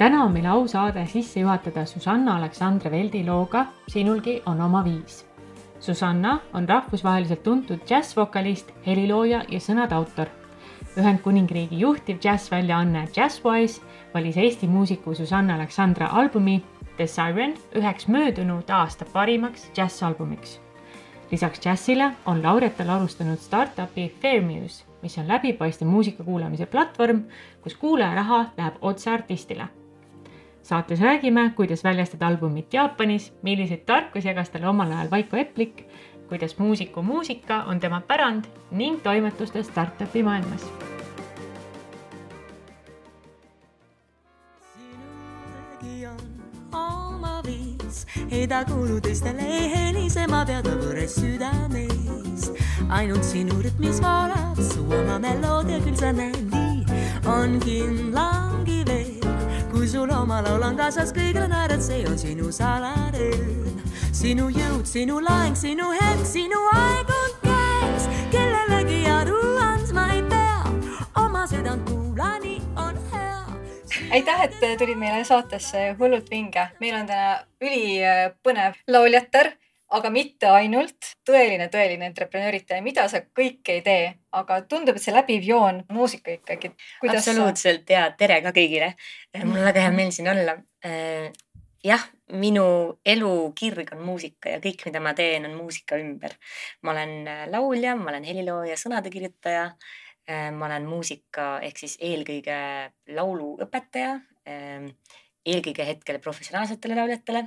täna on meil au saade sisse juhatada Susanna Aleksandra Veldi looga Sinulgi on oma viis. Susanna on rahvusvaheliselt tuntud džässvokalist, helilooja ja sõnade autor. Ühendkuningriigi juhtiv džässväljaanne Jazzwise valis Eesti muusiku Susanna Aleksandra albumi The Siren üheks möödunud aasta parimaks džässalbumiks. lisaks džässile on laureatel alustanud startupi Fairmuse, mis on läbipaistev muusika kuulamise platvorm, kus kuulaja raha läheb otse artistile. Saates räägime, kuidas väljastada albumit Jaapanis, milliseid tarkusi jagas talle omal ajal Vaiko Eplik, kuidas muusiku muusika on tema pärand ning toimetustest startupi maailmas ei ta kuulu teistele, ei helise, ma teada võõres südames. ainult sinu rütmis voolab su oma meloodia, küll sa näed nii, on kindlamgi veel. Kui sul oma laul on kaasas, kõigile naerad, see on sinu salarõõm. sinu jõud, sinu laeng, sinu hetk, sinu aeg on käes, kellelegi aru andma ei pea, oma südant kuula, nii on hea aitäh, et tulid meile saatesse Hullult vinge. meil on täna ülipõnev lauljatar, aga mitte ainult tõeline, tõeline entreprenööritaja, mida sa kõike ei tee, aga tundub, et see läbiv joon, muusika ikkagi. absoluutselt sa... ja tere ka kõigile. mul on väga hea meel siin olla. jah, minu elukirg on muusika ja kõik, mida ma teen, on muusika ümber. ma olen laulja, ma olen helilooja, sõnade kirjutaja Äh, ma olen muusika ehk siis eelkõige lauluõpetaja, eelkõige hetkel professionaalsetele lauljatele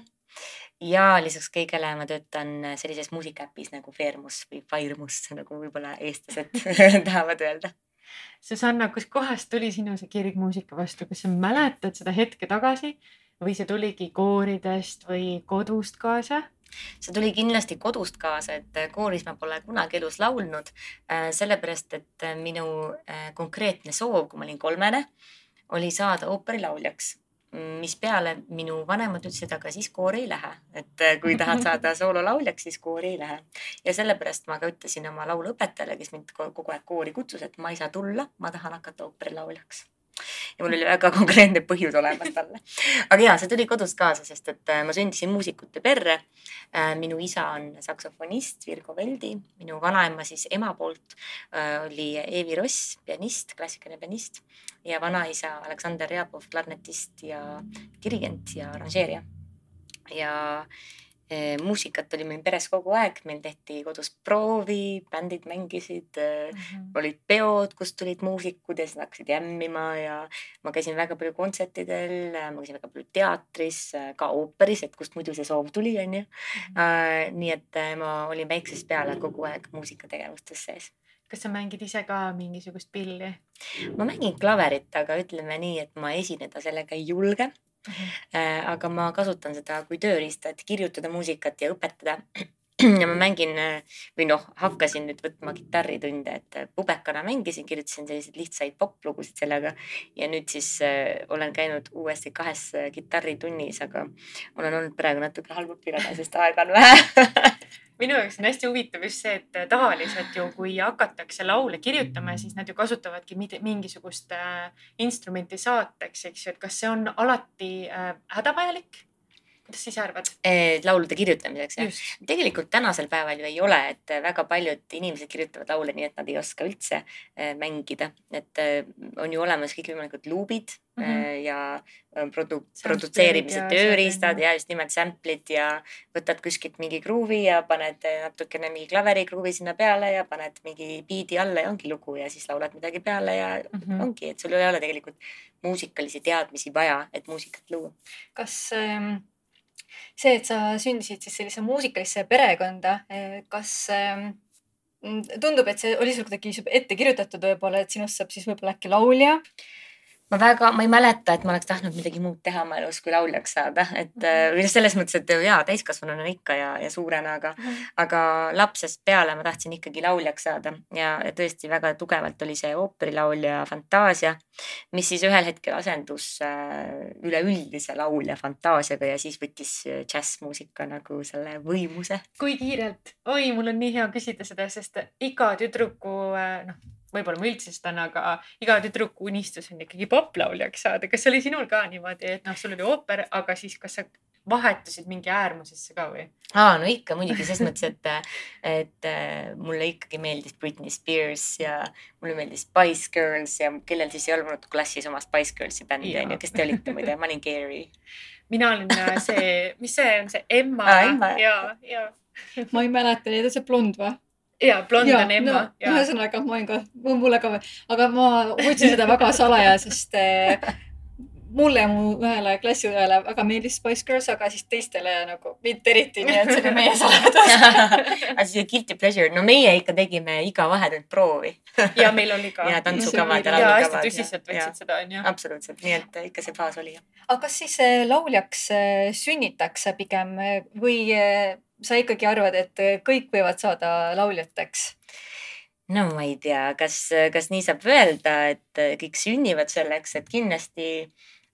ja lisaks kõigele ma töötan sellises muusikaäpis nagu Fairmus või Fairmus, nagu võib-olla eestlased tahavad öelda. Susanna, kuskohast tuli sinu see kirg muusika vastu, kas sa mäletad seda hetke tagasi või see tuligi kooridest või kodust kaasa? see tuli kindlasti kodust kaasa, et äh, kooris ma pole kunagi elus laulnud. Äh, sellepärast, et äh, minu konkreetne soov, kui ma olin kolmene, oli saada ooperilauljaks mispeale minu vanemad ütlesid, aga siis koori ei lähe, et kui tahad saada soololauljaks, siis koori ei lähe. ja sellepärast ma ka ütlesin oma lauluõpetajale, kes mind kogu aeg koori kutsus, et ma ei saa tulla, ma tahan hakata ooperilauljaks ja mul oli väga konkreetne põhjus olemas talle. aga ja see tuli kodust kaasa, sest et äh, ma sündisin muusikute perre. Äh, minu isa on saksofonist Virgo Veldi, minu vanaema siis ema poolt äh, oli Eevi Ross, pianist, klassikaline pianist ja vanaisa Aleksander Ryabov, klarnetist ja dirigent ja arranžeerija. ja muusikat oli meil peres kogu aeg, meil tehti kodus proovi, bändid mängisid mm, -hmm. olid peod, kust tulid muusikud ja siis nad hakkasid jämmima ja ma käisin väga palju kontsertidel, ma käisin väga palju teatris, ka ooperis, et kust muidu see soov tuli, onju. Mhm. Nii et ma olin väiksest peale kogu aeg muusikategevustes sees kas sa mängid ise ka mingisugust pilli? ma mängin klaverit, aga ütleme nii, et ma esineda sellega ei julge Äh, aga ma kasutan seda kui tööriista, et kirjutada muusikat ja õpetada. Ja ma mängin või noh, hakkasin nüüd võtma kitarritunde, et pubekana mängisin, kirjutasin selliseid lihtsaid poplugusid sellega. Ja nüüd siis äh, olen käinud uuesti kahes kitarritunnis, aga olen olnud praegu natuke halb õpilane, sest aega on vähe minu jaoks on hästi huvitav just see, et tavaliselt ju, kui hakatakse laule kirjutama, siis nad ju kasutavadki mingisugust äh, instrumenti saateks, eks ju, et kas see on alati äh, hädavajalik? kuidas sa ise arvad? laulude kirjutamiseks jah? tegelikult tänasel päeval ju ei ole, et väga paljud inimesed kirjutavad laule nii, et nad ei oska üldse mängida, et on ju olemas kõikvõimalikud luubid mm -hmm. ja produ-, produtseerimise tööriistad ja just nimelt sample'id ja võtad kuskilt mingi kruuvi ja paned natukene mingi klaveri kruuvi sinna peale ja paned mingi biidi alla ja ongi lugu ja siis laulad midagi peale ja mm -hmm. ongi, et sul ei ole tegelikult muusikalisi teadmisi vaja, et muusikat luua. kas ähm see, et sa sündisid siis sellisesse muusikalisse perekonda, eh, kas ähm, tundub, et see oli sul kuidagi ette kirjutatud võib-olla, et sinust saab siis võib-olla äkki laulja? Ma väga, ma ei mäleta, et ma oleks tahtnud midagi muud teha oma elus kui lauljaks saada, et mm -hmm. või selles mõttes, et jaa, täiskasvanuna ikka ja, ja suurena, aga mm, -hmm. aga lapsest peale ma tahtsin ikkagi lauljaks saada ja, ja tõesti väga tugevalt oli see ooperilaulja fantaasia, mis siis ühel hetkel asendus äh, üleüldise laulja fantaasiaga ja siis võttis džässmuusika nagu selle võimuse. kui kiirelt, oi, mul on nii hea küsida seda, sest iga tüdruku äh, noh võib-olla ma üldse seda, aga iga tüdruku unistus on ikkagi poplauljaks saada. kas oli sinul ka niimoodi, et noh, sul oli ooper, aga siis kas sa vahetusid mingi äärmusesse ka või? aa, no ikka muidugi ses mõttes, et, et mulle ikkagi meeldis Britney Spears ja mulle meeldis Spice Girls ja kellel siis ei olnud klassis oma Spice Girlsi bändi onju, kes te olite muide, ma olin Gary. mina olin äh, see, mis see on, see Emma Emma. ja, ja. ma ei mäleta neid, see blond või? Ja blond on Emma no, ja. ühesõnaga ma olin ka, mulle ka, aga ma hoidsin seda väga salaja, sest eh, mulle ja mu ühele klassiõele väga meeldis Spice Girls, aga siis teistele nagu mitte eriti, nii et see oli meie saladus. aga siis guilty pleasure, no meie ikka tegime iga vahetund proovi ja meil oli ka. ja tantsukavad ja ja hästi laulukavad. tõsiselt võtsid seda onju. absoluutselt, nii et ikka see faas oli jah. aga kas siis eh, lauljaks eh, sünnitakse pigem eh, või eh, sa ikkagi arvad, et eh, kõik võivad saada lauljateks? no ma ei tea, kas, kas nii saab öelda, et kõik sünnivad selleks, et kindlasti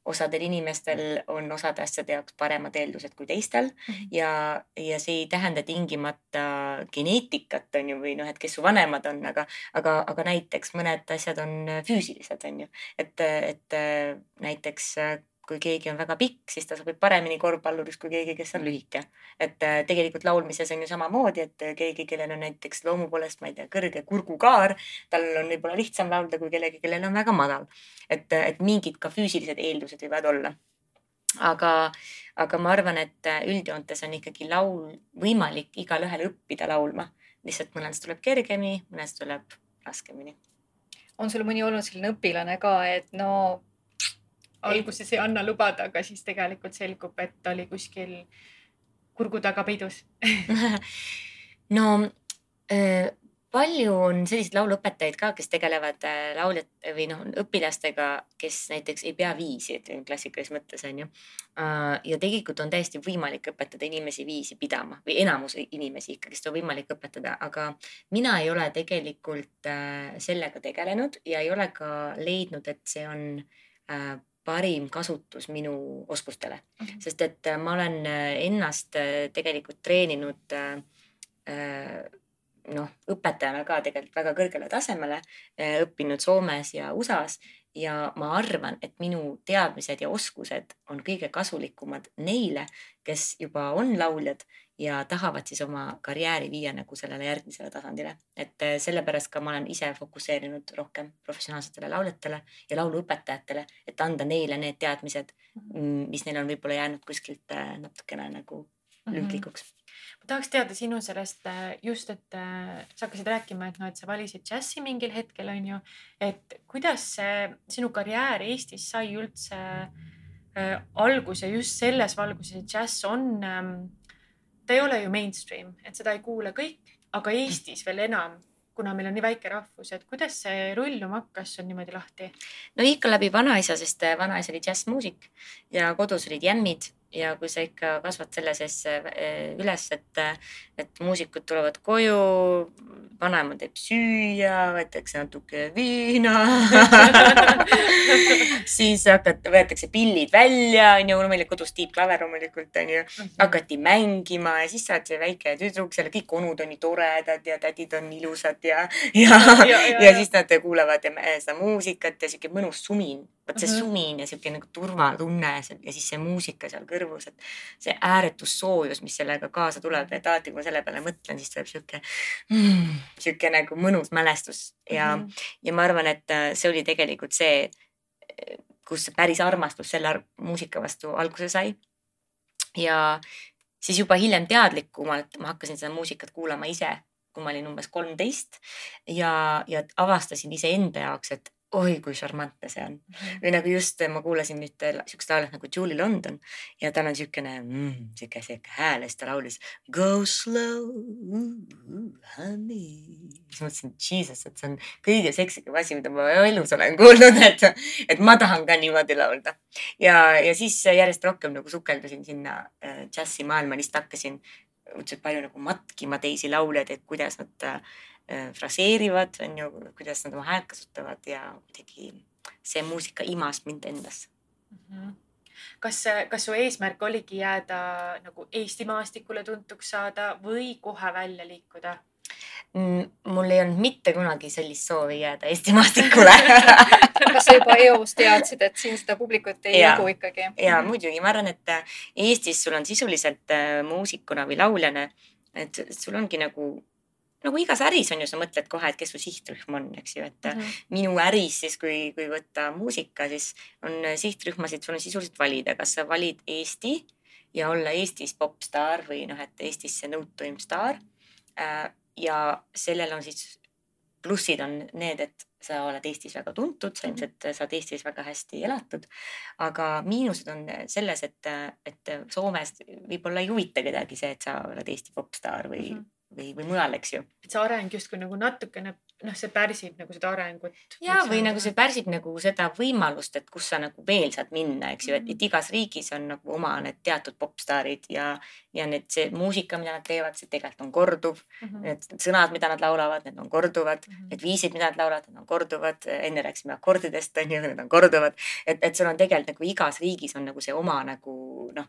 osadel inimestel on osade asjade jaoks paremad eeldused kui teistel Mhm. ja, ja see ei tähenda tingimata geneetikat, on ju, või noh, et kes su vanemad on, aga, aga, aga näiteks mõned asjad on füüsilised, on ju. et, et näiteks kui keegi on väga pikk, siis ta sobib paremini korvpalluriks kui keegi, kes on lühike. et äh, tegelikult laulmises on ju samamoodi, et keegi, kellel on näiteks loomu poolest, ma ei tea, kõrge kurgukaar, tal on võib-olla lihtsam laulda kui kellegi, kellel on väga madal. et, et mingid ka füüsilised eeldused võivad olla aga, aga ma arvan, et üldjoontes on ikkagi laul võimalik igalühel õppida laulma. lihtsalt mõnest tuleb kergemini, mõnest tuleb raskemini. on sul mõni olnud selline õpilane ka, et no alguses ei anna lubada, aga siis tegelikult selgub, et oli kuskil kurgu taga peidus no äh, palju on selliseid lauluõpetajaid ka, kes tegelevad äh, lauljat või noh, õpilastega, kes näiteks ei pea viisi, et klassikalises mõttes on ju. ja tegelikult on täiesti võimalik õpetada inimesi viisi pidama või enamus inimesi ikkagist on võimalik õpetada, aga mina ei ole tegelikult äh, sellega tegelenud ja ei ole ka leidnud, et see on äh, parim kasutus minu oskustele mm, -hmm. sest et äh, ma olen äh, ennast äh, tegelikult treeninud noh, õpetajana ka tegelikult väga kõrgele tasemele, õppinud Soomes ja USA-s ja ma arvan, et minu teadmised ja oskused on kõige kasulikumad neile, kes juba on lauljad ja tahavad siis oma karjääri viia nagu sellele järgmisele tasandile. et sellepärast ka ma olen ise fokusseerinud rohkem professionaalsetele lauljatele ja lauluõpetajatele, et anda neile need teadmised, mis neil on võib-olla jäänud kuskilt natukene nagu lünklikuks mm. -hmm ma tahaks teada sinu sellest just, et sa hakkasid rääkima, et noh, et sa valisid džässi mingil hetkel on ju, et kuidas see sinu karjäär Eestis sai üldse äh, alguse just selles valguses, et džäss on ähm,, ta ei ole ju mainstream, et seda ei kuule kõik, aga Eestis veel enam kuna meil on nii väike rahvus, et kuidas see rulluma hakkas sul niimoodi lahti? no ikka läbi vanaisa, sest vanaisa oli džässmuusik ja kodus olid jämmid ja kui sa ikka kasvad selle sees üles, et, et muusikud tulevad koju, vanaema teeb süüa, võetakse natuke viina siis hakati, võetakse pillid välja, onju, no meil kodus tiibklaver loomulikult onju, hakati mängima ja siis sa oled see väike tüdruk seal, kõik onud on nii toredad ja tädid on ilusad ja, ja, ja, ja, ja, ja. siis nad kuulavad seda muusikat ja siuke mõnus sumin vot see -hmm. sumin ja siuke nagu turvatunne ja siis see muusika seal kõrvus, et see ääretu soojus, mis sellega kaasa tuleb, et alati, kui ma selle peale mõtlen, siis tuleb siuke mm,, siuke nagu mõnus mälestus ja mm, -hmm. ja ma arvan, et see oli tegelikult see, kus päris armastus selle muusika vastu alguse sai. ja siis juba hiljem teadlikumalt ma hakkasin seda muusikat kuulama ise, kui ma olin umbes kolmteist ja, ja avastasin iseenda jaoks, et oi kui šarmantne see on. -hmm. või nagu just ma kuulasin nüüd siukest laulet nagu Julie London ja tal on siukene mm, siuke, siuke hääl ja siis ta laulis Go slow honey. siis mõtlesin, jesus, et see on kõige seksikam asi, mida ma elus olen kuulnud, et, et ma tahan ka niimoodi laulda. ja, ja siis järjest rohkem nagu sukeldusin sinna äh, džässimaailma, lihtsalt hakkasin õudselt palju nagu matkima teisi lauljaid, et kuidas nad äh, fraseerivad, on ju, kuidas nad oma häält kasutavad ja kuidagi see muusika imas mind endasse mm. -hmm. kas, kas su eesmärk oligi jääda nagu Eesti maastikule tuntuks saada või kohe välja liikuda? mul ei olnud mitte kunagi sellist soovi jääda Eesti maastikule kas sa juba eos teadsid, et siin seda publikut ei jagu ikkagi? ja muidugi, ma arvan, et äh, Eestis sul on sisuliselt äh, muusikuna või lauljana, et sul ongi nagu nagu igas äris on ju, sa mõtled kohe, et kes su sihtrühm on, eks ju, et mm -hmm. minu äris siis, kui, kui võtta muusika, siis on sihtrühmasid, sul on sisuliselt valida, kas sa valid Eesti ja olla Eestis popstaar või noh, et Eestis see nõutuim staar ja sellel on siis plussid on need, et sa oled Eestis väga tuntud, sa mhm. ilmselt saad Eestis väga hästi elatud. aga miinused on selles, et, et Soomes võib-olla ei huvita kedagi see, et sa oled Eesti popstaar või mm, -hmm või, või mujal, eks ju. et see areng justkui nagu natukene noh, see pärsib nagu seda arengut. ja, või nagu see pärsib nagu seda võimalust, et kus sa nagu veel saad minna, eks ju, et, et mhm. igas riigis on nagu oma need teatud popstaarid ja, ja need, see muusika, mida nad teevad, see tegelikult on korduv mm. -hmm. Need sõnad, mida nad laulavad, need on korduvad mm, -hmm. need viisid, mida nad laulavad, need on korduvad. enne rääkisime akordidest, on ju, need on korduvad. et, et sul on tegelikult nagu igas riigis on nagu see oma nagu noh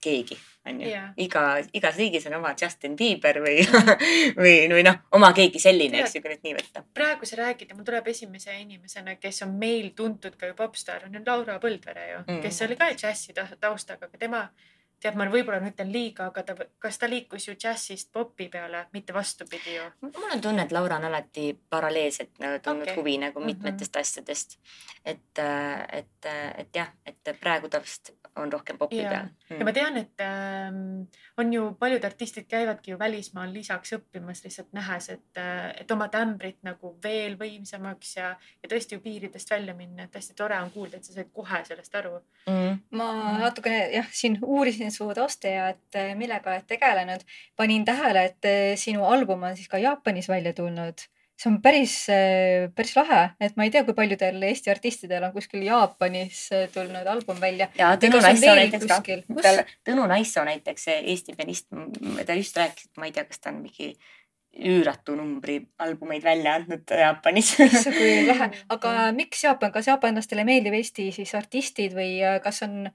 keegi, onju yeah.. iga, igas riigis on oma Justin Bieber või või, või noh, oma keegi selline, eks ju, kui nüüd nii võtta. praegu sa räägid ja mul tuleb esimese inimesena, kes on meil tuntud ka ju popstaar, on ju Laura Põldvere ju mm., kes oli ka džässi taustaga, aga tema tead, ma võib-olla nüüd ütlen liiga, aga ta, kas ta liikus ju džässist popi peale, mitte vastupidi ju? mul on tunne, et Laura on alati paralleelselt tundnud okay. huvi nagu mhm. mitmetest mm -hmm. asjadest. et, äh, et, äh, et jah, et praegu vist on rohkem popi ja. peal mm.. ja ma tean, et ähm, on ju paljud artistid käivadki ju välismaal lisaks õppimas lihtsalt nähes, et, äh, et oma tämbrit nagu veel võimsamaks ja, ja tõesti ju piiridest välja minna, et hästi tore on kuulda, et sa said kohe sellest aru mm.. ma natukene jah, siin uurisin su tausta ja et äh, millega oled tegelenud, panin tähele, et äh, sinu album on siis ka Jaapanis välja tulnud. See on päris, päris lahe, et ma ei tea, kui paljudel Eesti artistidel on kuskil Jaapanis tulnud album välja. ja Tõnu Naissoo näiteks ka. Tõnu Naissoo näiteks, Eesti pianist, ta just rääkis, et ma ei tea, kas ta on mingi üüratu numbri albumeid välja andnud Jaapanis. Issand, kui lahe, aga miks Jaapan, kas jaapanlastele meeldib Eesti siis artistid või kas on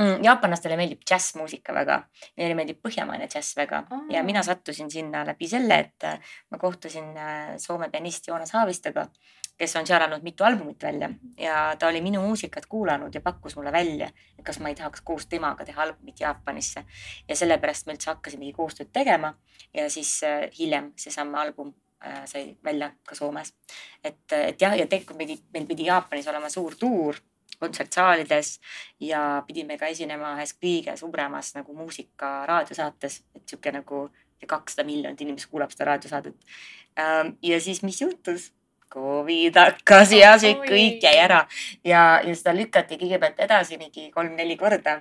mm,. jaapanlastele meeldib džässmuusika väga, neile meeldib põhjamaine džäss väga oh. ja mina sattusin sinna läbi selle, et äh, ma kohtusin äh, Soome pianist Joonas Haavistoga, kes on seal andnud mitu albumit välja ja ta oli minu muusikat kuulanud ja pakkus mulle välja, et kas ma ei tahaks koos temaga teha albumit Jaapanisse. ja sellepärast me üldse hakkasimegi koostööd tegema ja siis äh, hiljem seesama album sai välja ka Soomes. et, et jah, ja tegelikult meil pidi Jaapanis olema suur tuur kontsertsaalides ja pidime ka esinema ühes kõige suuremas nagu muusika raadiosaates, et sihuke nagu kakssada miljonit inimest kuulab seda raadiosaadet. Ähm, ja siis, mis juhtus? Covid hakkas ja see kõik jäi ära ja, ja seda lükati kõigepealt edasi mingi kolm-neli korda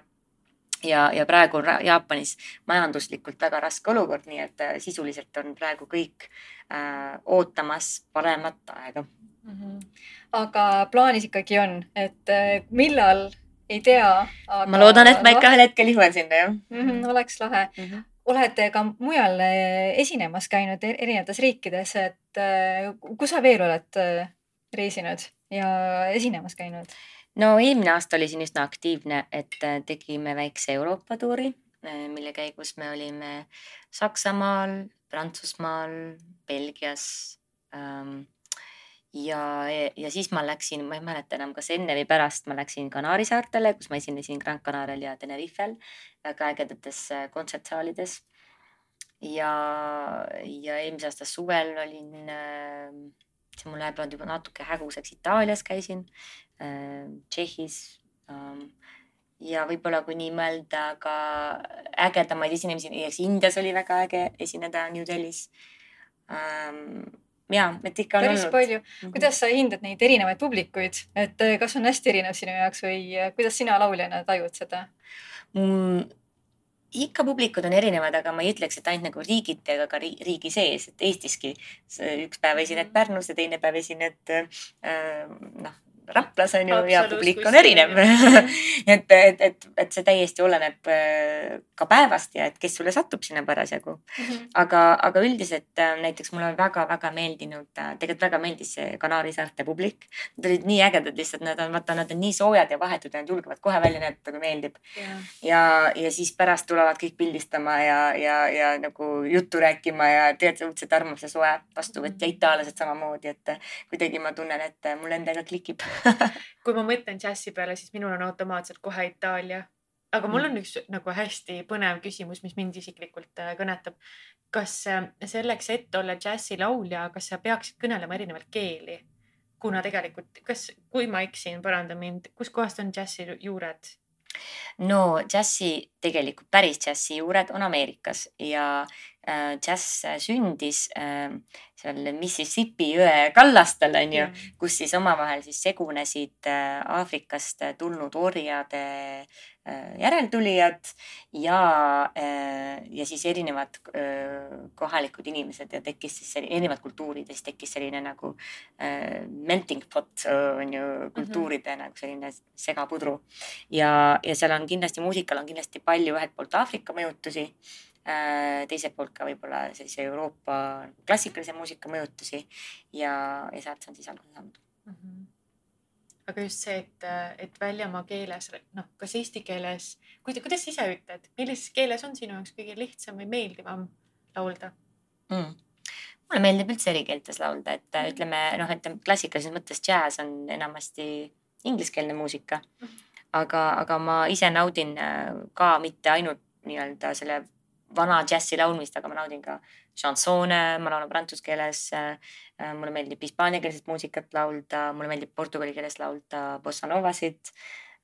ja, ja praegu on Jaapanis majanduslikult väga raske olukord, nii et äh, sisuliselt on praegu kõik äh, ootamas paremat aega mm. -hmm. aga plaanis ikkagi on, et äh, millal, ei tea. ma loodan, et ma ikka ühel hetkel jõuan sinna jah mm. -hmm, oleks lahe mm. -hmm olete ka mujal äh, esinemas käinud erinevates riikides, et äh, kus sa veel oled reisinud ja esinemas käinud? No eelmine aasta oli siin üsna aktiivne, et tegime väikse Euroopa tuuri, mille käigus me olime Saksamaal, Prantsusmaal, Belgias ähm, ja, ja siis ma läksin, ma ei mäleta enam, kas enne või pärast ma läksin Kanaari saartele, kus ma esinesin Gran Canarial ja Tenerifel väga ägedates äh, kontsertsaalides. ja, ja eelmise aasta suvel olin äh,, see mul läheb juba natuke häguseks, Itaalias käisin äh,, Tšehhis äh, ja võib-olla kui nii mõelda ka ägedamaid esinemisi, näiteks Indias oli väga äge esineda New Delhis ähm, ja, et ikka on päris olnud. palju mm. -hmm. kuidas sa hindad neid erinevaid publikuid, et eh, kas on hästi erinev sinu jaoks või eh, kuidas sina lauljana tajud seda mm,? ikka publikud on erinevad, aga ma ei ütleks, et ainult nagu riigiti, aga ka riigi sees, et Eestiski üks päev esined mhm. Pärnus ja teine päev esined äh, noh, Raplas on ju ja publik on erinev. et, et, et, et see täiesti oleneb äh, ka päevast ja et kes sulle satub sinna parasjagu. Aga, aga üldiselt äh, näiteks mulle väga-väga meeldinud, tegelikult väga meeldis see Kanaari saarte publik. Nad olid nii ägedad lihtsalt, nad on, vaata, nad on nii soojad ja vahetud ja nad julgevad kohe välja näidata, kui meeldib. ja, ja siis pärast tulevad kõik pildistama ja, ja, ja nagu juttu rääkima ja tegelikult õudselt armas ja soe vastuvõtt ja itaallased samamoodi, et kuidagi ma tunnen, et mul endaga klikib kui ma mõtlen džässi peale, siis minul on automaatselt kohe Itaalia. aga mul Mm. on üks nagu hästi põnev küsimus, mis mind isiklikult äh, kõnetab. kas äh, selleks, et olla džässilaulja, kas sa peaksid kõnelema erinevaid keeli? kuna tegelikult, kas, kui ma eksin, paranda mind, kuskohast on džässi juured? no džässi, tegelikult päris džässi juured on Ameerikas ja džäss sündis äh, seal Mississippi jõe kallastel onju Mm. kus siis omavahel siis segunesid äh, Aafrikast tulnud orjade äh, järeltulijad ja, ja siis erinevad äh, kohalikud inimesed ja tekkis siis erinevad kultuurid ja siis tekkis selline nagu äh, melting pot äh, on ju kultuuride mm -hmm. nagu selline segapudru. ja, ja seal on kindlasti, muusikal on kindlasti palju ühelt poolt Aafrika mõjutusi äh, teiselt poolt ka võib-olla sellise Euroopa klassikalise muusika mõjutusi ja, ja sealt see on siis alguse saanud. mm. -hmm. aga just see, et, et väljamaa keeles, noh, kas eesti keeles, kuidas, ise ütled, millises keeles on sinu jaoks kõige lihtsam või meeldivam laulda mm.? mulle meeldib üldse eri keeltes laulda, et äh, ütleme noh, et klassikalises mõttes džäss on enamasti ingliskeelne muusika. aga, aga ma ise naudin äh, ka mitte ainult nii-öelda selle vana džässi laulmist, aga ma naudin ka šansoone, ma laulan prantsuse keeles. mulle meeldib hispaaniakeelset muusikat laulda, mulle meeldib portugali keeles laulda bossa novasid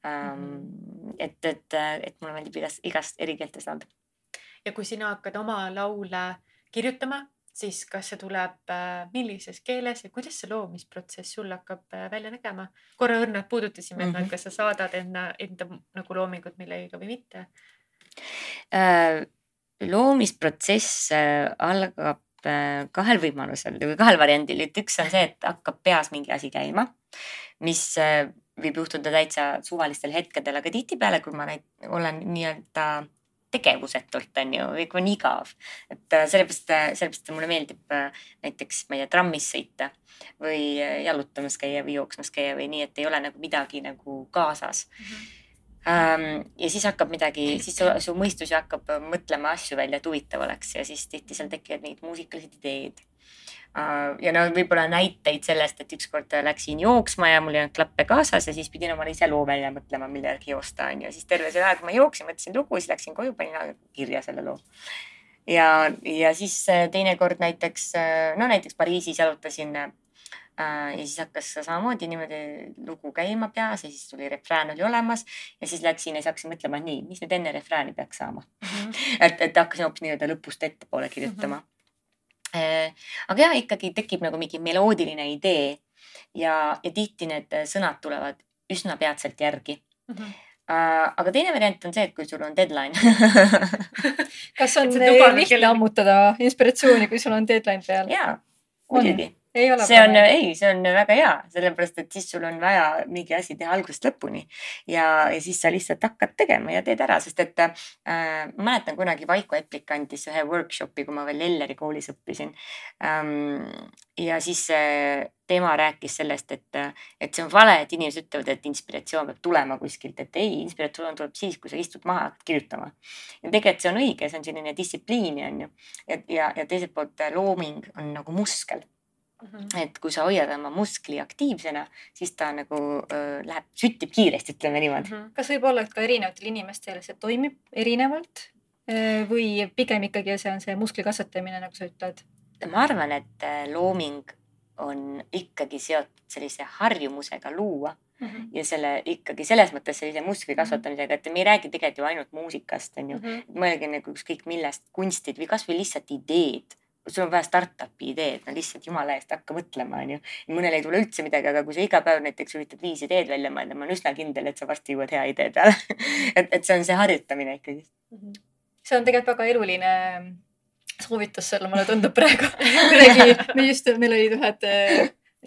mm. -hmm. et, et, et mulle meeldib igast, igast eri keeltes laulda. ja kui sina hakkad oma laule kirjutama, siis kas see tuleb äh, millises keeles ja kuidas see loomisprotsess sul hakkab äh, välja nägema? korra õrnalt puudutasime mm, -hmm. et kas sa saadad enda, enda nagu loomingut millegagi või mitte äh,? Loomisprotsess äh, algab äh, kahel võimalusel või kahel variandil, et üks on see, et hakkab peas mingi asi käima, mis äh, võib juhtuda täitsa suvalistel hetkedel, aga tihtipeale, kui ma olen nii-öelda tegevusetult on ju, või kui on igav, et sellepärast, sellepärast mulle meeldib näiteks, ma ei tea, trammis sõita või jalutamas käia või jooksmas käia või nii, et ei ole nagu midagi nagu kaasas mm. -hmm ja siis hakkab midagi, siis su, su mõistus ju hakkab mõtlema asju välja, et huvitav oleks ja siis tihti seal tekivad mingid muusikalised ideed. ja no võib-olla näiteid sellest, et ükskord läksin jooksma ja mul ei olnud klappe kaasas ja siis pidin omale ise loo välja mõtlema, mille järgi joosta on ju, siis terve aja, kui ma jooksin, mõtlesin lugu, siis läksin koju, panin kirja selle loo. ja, ja siis teinekord näiteks, no näiteks Pariisis jalutasin ja siis hakkas samamoodi niimoodi lugu käima peas ja siis tuli refrään oli olemas ja siis läksin ja siis hakkasin mõtlema, nii, mis nüüd enne refrääni peaks saama mm. -hmm. et, et hakkasin hoopis nii-öelda lõpust ettepoole kirjutama mm. -hmm. aga jah, ikkagi tekib nagu mingi meloodiline idee ja, ja tihti need sõnad tulevad üsna peatselt järgi mm. -hmm aga teine variant on see, et kui sul on deadline kas on lihtne ammutada inspiratsiooni, kui sul on deadline peal? jaa, muidugi see on, ei, see on väga hea, sellepärast et siis sul on vaja mingi asi teha algusest lõpuni ja, ja siis sa lihtsalt hakkad tegema ja teed ära, sest et äh, ma mäletan kunagi Vaiko Eplik andis ühe workshopi, kui ma veel Elleri koolis õppisin ähm,. ja siis äh, tema rääkis sellest, et, et see on vale, et inimesed ütlevad, et inspiratsioon peab tulema kuskilt, et ei, inspiratsioon tuleb siis, kui sa istud maha, hakkad kirjutama. ja tegelikult see on õige, see on selline distsipliin on ju. ja, ja, ja teiselt poolt looming on nagu muskel Mm -hmm. et kui sa hoiad oma muskli aktiivsena, siis ta nagu äh, läheb, süttib kiiresti, ütleme niimoodi mm. -hmm. kas võib olla, et ka erinevatel inimestel see toimib erinevalt või pigem ikkagi see on see muskli kasvatamine, nagu sa ütled? ma arvan, et looming on ikkagi seotud sellise harjumusega luua mm -hmm. ja selle ikkagi selles mõttes sellise muskli kasvatamisega, et me ei räägi tegelikult ju ainult muusikast, on ju mm -hmm.. mõelge nagu ükskõik millest, kunstid või kasvõi lihtsalt ideed sul on vaja startup'i ideed, no lihtsalt jumala eest hakka mõtlema, onju. mõnel ei tule üldse midagi, aga kui sa iga päev näiteks üritad viis ideed välja mõelda, ma olen üsna kindel, et sa varsti jõuad hea idee peale et, et see on see harjutamine ikkagi mm. -hmm. see on tegelikult väga eluline soovitus sulle, mulle tundub praegu kuidagi, me just, meil olid ühed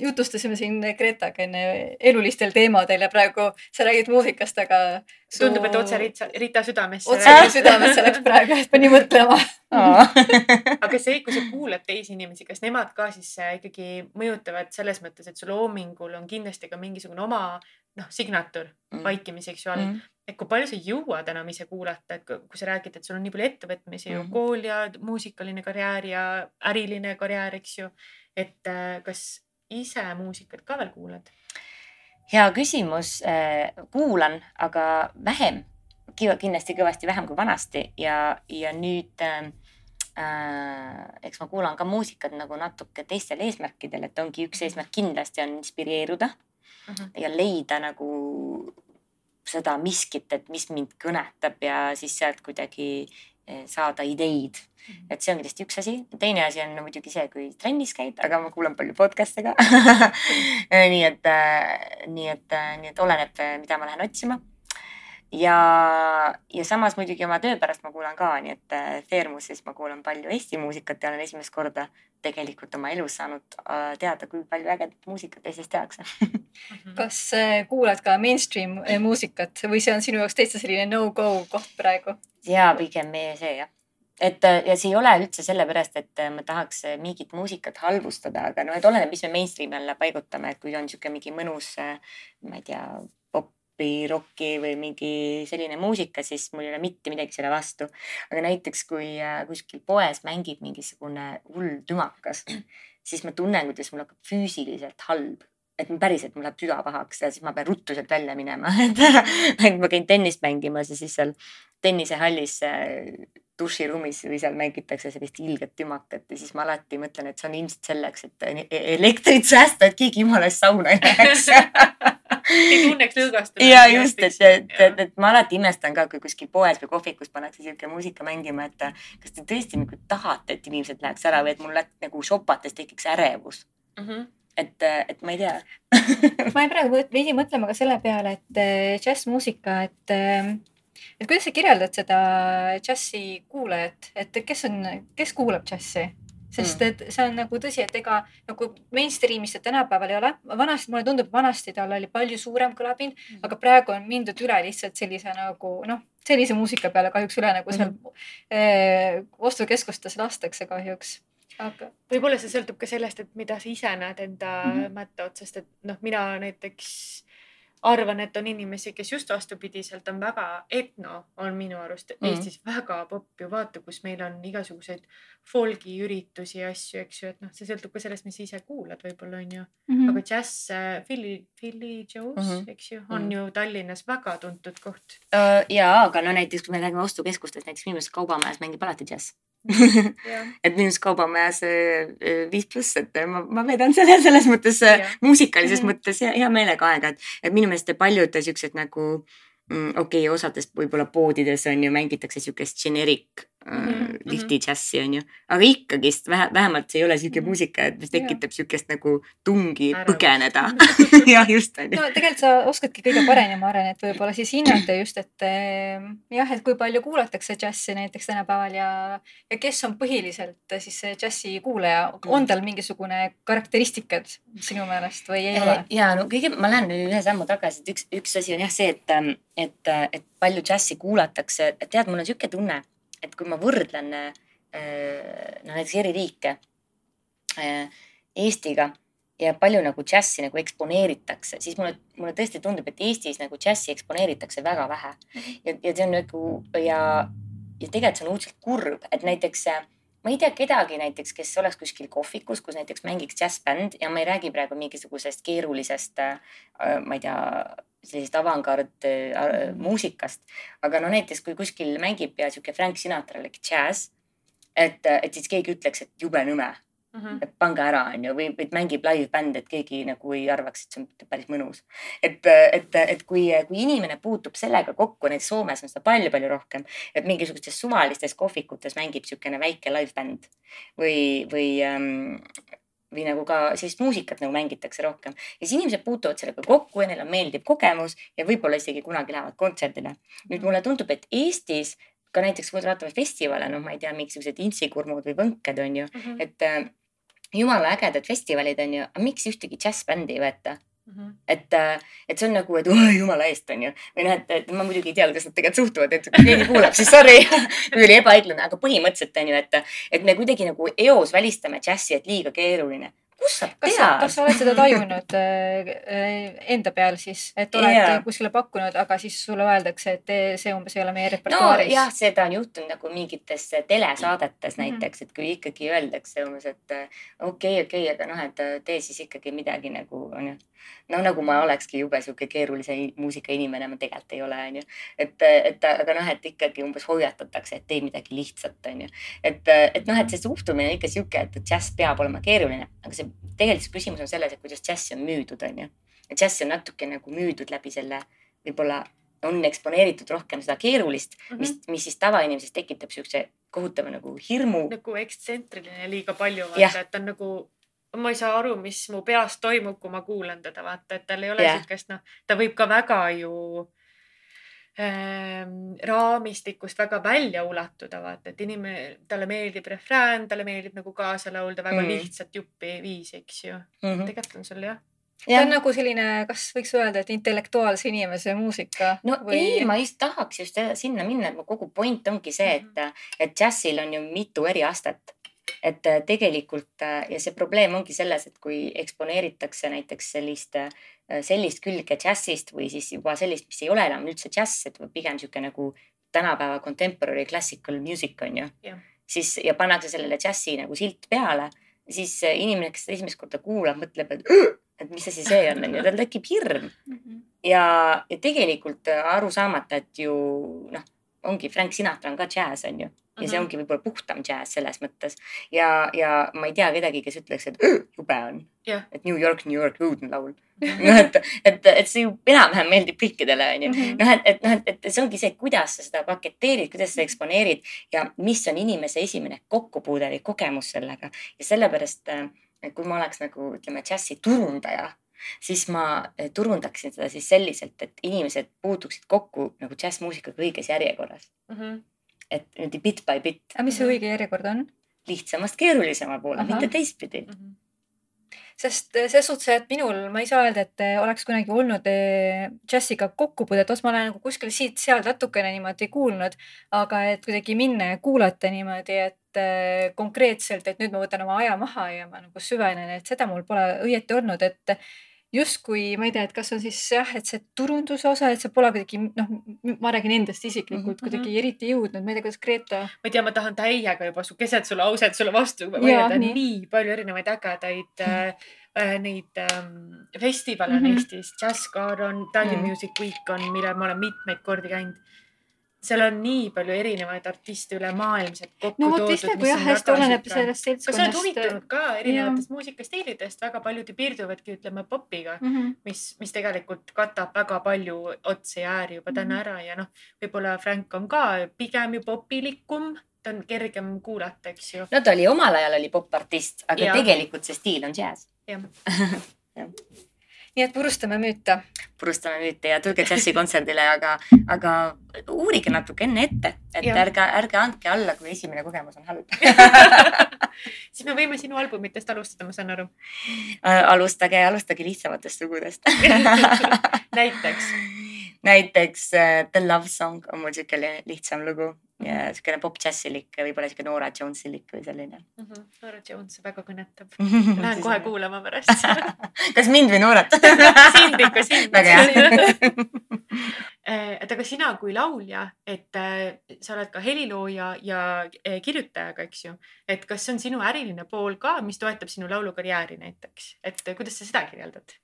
jutustasime siin Gretaga enne elulistel teemadel ja praegu sa räägid muusikast, aga su.... tundub, et otse Rita, Rita südamesse. otse südamesse läks praegu, et pani mõtlema aga see, kui sa kuulad teisi inimesi, kas nemad ka siis äh, ikkagi mõjutavad selles mõttes, et su loomingul on kindlasti ka mingisugune oma noh, signatuur mm. vaikimiseks ju all mm. et kui palju sa jõuad enam ise kuulata, et kui sa räägid, et sul on nii palju ettevõtmisi mm. ju, kool ja muusikaline karjäär ja äriline karjäär, eks ju. et äh, kas ise muusikat ka veel kuulad? hea küsimus, äh, kuulan, aga vähem, kindlasti kõvasti vähem kui vanasti ja, ja nüüd äh, äh, eks ma kuulan ka muusikat nagu natuke teistel eesmärkidel, et ongi üks eesmärk kindlasti on inspireeruda mhm. -huh. ja leida nagu seda miskit, et mis mind kõnetab ja siis sealt kuidagi saada ideid. -hmm. et see on kindlasti üks asi. teine asi on no, muidugi see, kui trennis käid, aga ma kuulan palju podcast'e ka nii et, äh, nii et, nii et oleneb, mida ma lähen otsima ja, ja samas muidugi oma töö pärast ma kuulan ka, nii et Feermusis ma kuulan palju Eesti muusikat ja olen esimest korda tegelikult oma elus saanud äh, teada, kui palju ägedat muusikat Eestis tehakse mhm. kas äh, kuulad ka mainstream muusikat või see on sinu jaoks täitsa selline no-go koht praegu? ja pigem see jah et ja see ei ole üldse sellepärast, et ma tahaks mingit muusikat halvustada, aga noh, et oleneb, mis me mainstream'i alla paigutame, et kui on niisugune mingi mõnus, ma ei tea, popi, rocki või mingi selline muusika, siis mul ei ole mitte midagi selle vastu. aga näiteks kui äh, kuskil poes mängib mingisugune hull tümakas, siis ma tunnen, kuidas mul hakkab füüsiliselt halb. Et päriselt mul läheb süda pahaks ja siis ma pean ruttu sealt välja minema. Et ma käin tennist mängimas ja siis seal tennisehallis äh, duširuumis või seal mängitakse sellist ilget tümakat ja siis ma alati mõtlen, et see on ilmselt selleks, et e-, elektrit säästa, et keegi jumala eest sauna ei läheks ei tunneks lõõgastumist. ja just, et, et, et, et ma alati imestan ka, kui kuskil poes või kohvikus pannakse siuke muusika mängima, et kas te tõesti nagu tahate, et inimesed läheks ära või et mul nagu šopates tekiks ärevus mm. -hmm et, et ma ei tea ma jäin praegu veidi mõtlema ka selle peale, et äh, džässmuusika, et äh, et kuidas sa kirjeldad seda džässi kuulajat, et kes on, kes kuulab džässi? Sest mm. et see on nagu tõsi, et ega nagu mainstream'is see tänapäeval ei ole. vanasti, mulle tundub, vanasti tal oli palju suurem kõlapind mm., aga praegu on mindud üle lihtsalt sellise nagu noh, sellise muusika peale kahjuks üle nagu seal mm. eh, ostukeskustes lastakse kahjuks aga võib-olla see sõltub ka sellest, et mida sa ise näed enda mm -hmm. mätta otsast, et noh, mina näiteks arvan, et on inimesi, kes just vastupidiselt on väga etno, on minu arust mm. Eestis väga popp ju vaata, kus meil on igasuguseid folgi üritusi ja asju, eks ju, et noh, see sõltub ka sellest, mis sa ise kuulad, võib-olla on ju mm. -hmm. aga džäss, äh, Philly, Philly Joe's mm, -hmm. eks ju, on mm -hmm. ju Tallinnas väga tuntud koht uh,. ja, aga no näiteks, kui me räägime ostukeskustest, näiteks minu meelest Kaubamajas mängib alati džäss et minu arust Kaubamajas viis pluss, et ma, ma veedan selle selles mõttes muusikalises mm -hmm. mõttes hea, hea meelega aega, et, et minu meelest paljud siuksed nagu mm, okei okay,, osades võib-olla poodides on ju mängitakse siukest generic mm -hmm. lifti džässi on ju, aga ikkagist vähe, vähemalt see ei ole mm -hmm. muusika, et mis tekitab siukest nagu tungi Ärevus. põgeneda jah, just on ju. no tegelikult sa oskadki kõige paremini, ma arvan, et võib-olla siis hinnata just, et eh, jah, et kui palju kuulatakse džässi näiteks tänapäeval ja, ja kes on põhiliselt siis see džässi kuulaja, on tal mingisugune karakteristikad sinu meelest või ei ole? ja no kõige, ma lähen ühe sammu tagasi, et üks, üks asi on jah see, et, et, et palju džässi kuulatakse, tead, mul on sihuke tunne et kui ma võrdlen äh, no näiteks eri riike äh, Eestiga ja palju nagu džässi nagu eksponeeritakse, siis mulle, mulle tõesti tundub, et Eestis nagu džässi eksponeeritakse väga vähe. ja, ja see on nagu ja, ja tegelikult see on õudselt kurb, et näiteks äh, ma ei tea kedagi näiteks, kes oleks kuskil kohvikus, kus näiteks mängiks džässbänd ja ma ei räägi praegu mingisugusest keerulisest, ma ei tea, sellisest avangard äh, muusikast. aga no näiteks kui kuskil mängib ja sihuke Frank Sinatra like džäss, et, et siis keegi ütleks, et jube nõme mm. -hmm. et pange ära, onju, või, või mängib live-bänd, et keegi nagu ei arvaks, et see on päris mõnus. et, et, et kui, kui inimene puutub sellega kokku, näiteks Soomes on seda palju-palju rohkem, et mingisugustes suvalistes kohvikutes mängib niisugune väike live-bänd või, või ähm, või nagu ka sellist muusikat nagu mängitakse rohkem ja siis inimesed puutuvad sellega kokku ja neil on meeldiv kogemus ja võib-olla isegi kunagi lähevad kontserdile. nüüd mulle tundub, et Eestis ka näiteks, kui me vaatame festivale, noh, ma ei tea, mingisugused intsikurmud või võnked on ju mm, -hmm. et jumala ägedad festivalid on ju, aga miks ühtegi džässbändi ei võeta? Mhm. et, et see on nagu, et oi jumala eest on ju. või noh, et, et ma muidugi ei tea, kuidas nad tegelikult suhtuvad, et kui keegi kuulab, siis sorry oli ebaõiglane, aga põhimõtteliselt on ju, et, et me kuidagi nagu eos välistame džässi, et liiga keeruline kus sa tead? kas sa oled seda tajunud äh, äh, enda peal siis, et oled Jaa. kuskile pakkunud, aga siis sulle öeldakse, et see umbes ei ole meie no repertuaaris jah, seda on juhtunud nagu mingites telesaadetes Mhm. näiteks, et kui ikkagi öeldakse umbes, et äh, okei okay,, okei okay,, aga noh, et tee siis ikkagi midagi nagu onju. no nagu ma olekski jube sihuke keerulise i- muusikainimene, ma tegelikult ei ole, onju. et, et aga noh, et ikkagi umbes hoiatatakse, et tee midagi lihtsat, onju. et, et noh, et see suhtumine on ikka sihuke, et džäss peab olema keeruline, aga see tegelikult küsimus on selles, et kuidas džässi on müüdud, onju. et džässi on natuke nagu müüdud läbi selle, võib-olla on eksponeeritud rohkem seda keerulist mm, -hmm. mis, mis siis tavainimeses tekitab siukse kohutava nagu hirmu. nagu ekstsentriline liiga palju, vaata, et ta on nagu, ma ei saa aru, mis mu peas toimub, kui ma kuulan teda, vaata, et tal ei ole siukest, noh, ta võib ka väga ju raamistikust väga välja ulatuda, vaata, et inimene, talle meeldib refrään, talle meeldib nagu kaasa laulda väga Mm. mm. lihtsat juppi viisi, eks ju. Mhm. tegelikult on sul jah. see on nagu selline, kas võiks öelda, et intellektuaalse inimese muusika no või... ei, ma just tahaks just sinna minna, et mu kogu point ongi see, et, et džässil on ju mitu eri astet. Et äh, tegelikult äh, ja see probleem ongi selles, et kui eksponeeritakse näiteks sellist, sellist külge džässist või siis juba sellist, mis ei ole enam üldse džäss, et pigem sihuke nagu tänapäeva contemporary classical music on ju Jah.. siis ja pannakse sellele džässi nagu silt peale, siis äh, inimene, kes seda esimest korda kuulab, mõtleb, et et mis asi see on, on ju, tal tekib hirm ja, ja tegelikult äh, aru saamata, et ju noh, ongi Frank Sinatra on ka džäss, on ju. Ja see Mhm. ongi võib-olla puhtam džäss selles mõttes ja, ja ma ei tea kedagi, kes ütleks, et "Õh, jube on Jah.. et New York, New York, õudne laul. noh, et, et, et see ju enam-vähem meeldib kõikidele, onju. Noh, et, et noh, et, et see ongi see, kuidas sa seda paketeerid, kuidas sa eksponeerid ja mis on inimese esimene kokkupuude või kogemus sellega ja sellepärast, et kui ma oleks nagu ütleme, džässi turundaja, siis ma eh, turundaksin seda siis selliselt, et inimesed puutuksid kokku nagu džässmuusikaga õiges järjekorras, Mhm. Et niimoodi bit by bit, aga mis see õige järjekord on? lihtsamast keerulisema poole, mitte teistpidi. Mhm. sest äh, selles suhtes, et minul, ma ei saa öelda, et äh, oleks kunagi olnud džässiga kokkupuudet, os ma olen nagu kuskil siit-sealt natukene niimoodi kuulnud, aga et kuidagi minna ja kuulata niimoodi, et konkreetselt, et nüüd ma võtan oma aja maha ja ma nagu süvenen, et seda mul pole õieti olnud, et justkui ma ei tea, et kas on siis jah, et see turunduse osa, et see pole kuidagi noh, ma räägin endast isiklikult Mhm. kuidagi eriti jõudnud, ma ei tea, kuidas Greta. ma ei tea, ma tahan täiega juba su keset sulle ausalt sulle vastu vaielda, nii. nii palju erinevaid ägedaid äh, äh, neid ähm, festivale on Mhm. Eestis, Jazzcar on, Tallinn Mhm. Music Week on, millel ma olen mitmeid kordi käinud. Seal on nii palju erinevaid artiste ülemaailmselt kokku no vot toodud. vist nagu jah, hästi oleneb sellest kas sa oled seltskonnast. huvitunud ka erinevatest muusikastiilidest, väga paljud ju piirduvadki ütleme popiga, mm. -hmm. mis, mis tegelikult katab väga palju otsi ja ääri juba täna Mhm. ära ja noh, võib-olla Frank on ka pigem ju popilikum, ta on kergem kuulata, eks ju. no ta oli omal ajal oli popartist, aga ja. tegelikult see stiil on džäss. jah, nii et purustame müüte. purustame müüte ja tulge džässikontserdile, aga, aga uurige natuke enne ette, et ja. ärge, ärge andke alla, kui esimene kogemus on halb. siis me võime sinu albumitest alustada, ma saan aru. alustage, alustage lihtsamatest lugudest. näiteks. näiteks äh, The Love Song on mul siukene lihtsam lugu ja siukene pop-džässilik, võib-olla siuke Norah Jonesilik või selline. Nora Jones väga kõnetab. Lähen kohe kuulama pärast. kas mind või Norat? sind ikka, sind. väga hea. et aga sina kui laulja, et äh, sa oled ka helilooja ja äh, kirjutajaga, eks ju. et kas see on sinu äriline pool ka, mis toetab sinu laulukarjääri näiteks, et kuidas sa seda kirjeldad?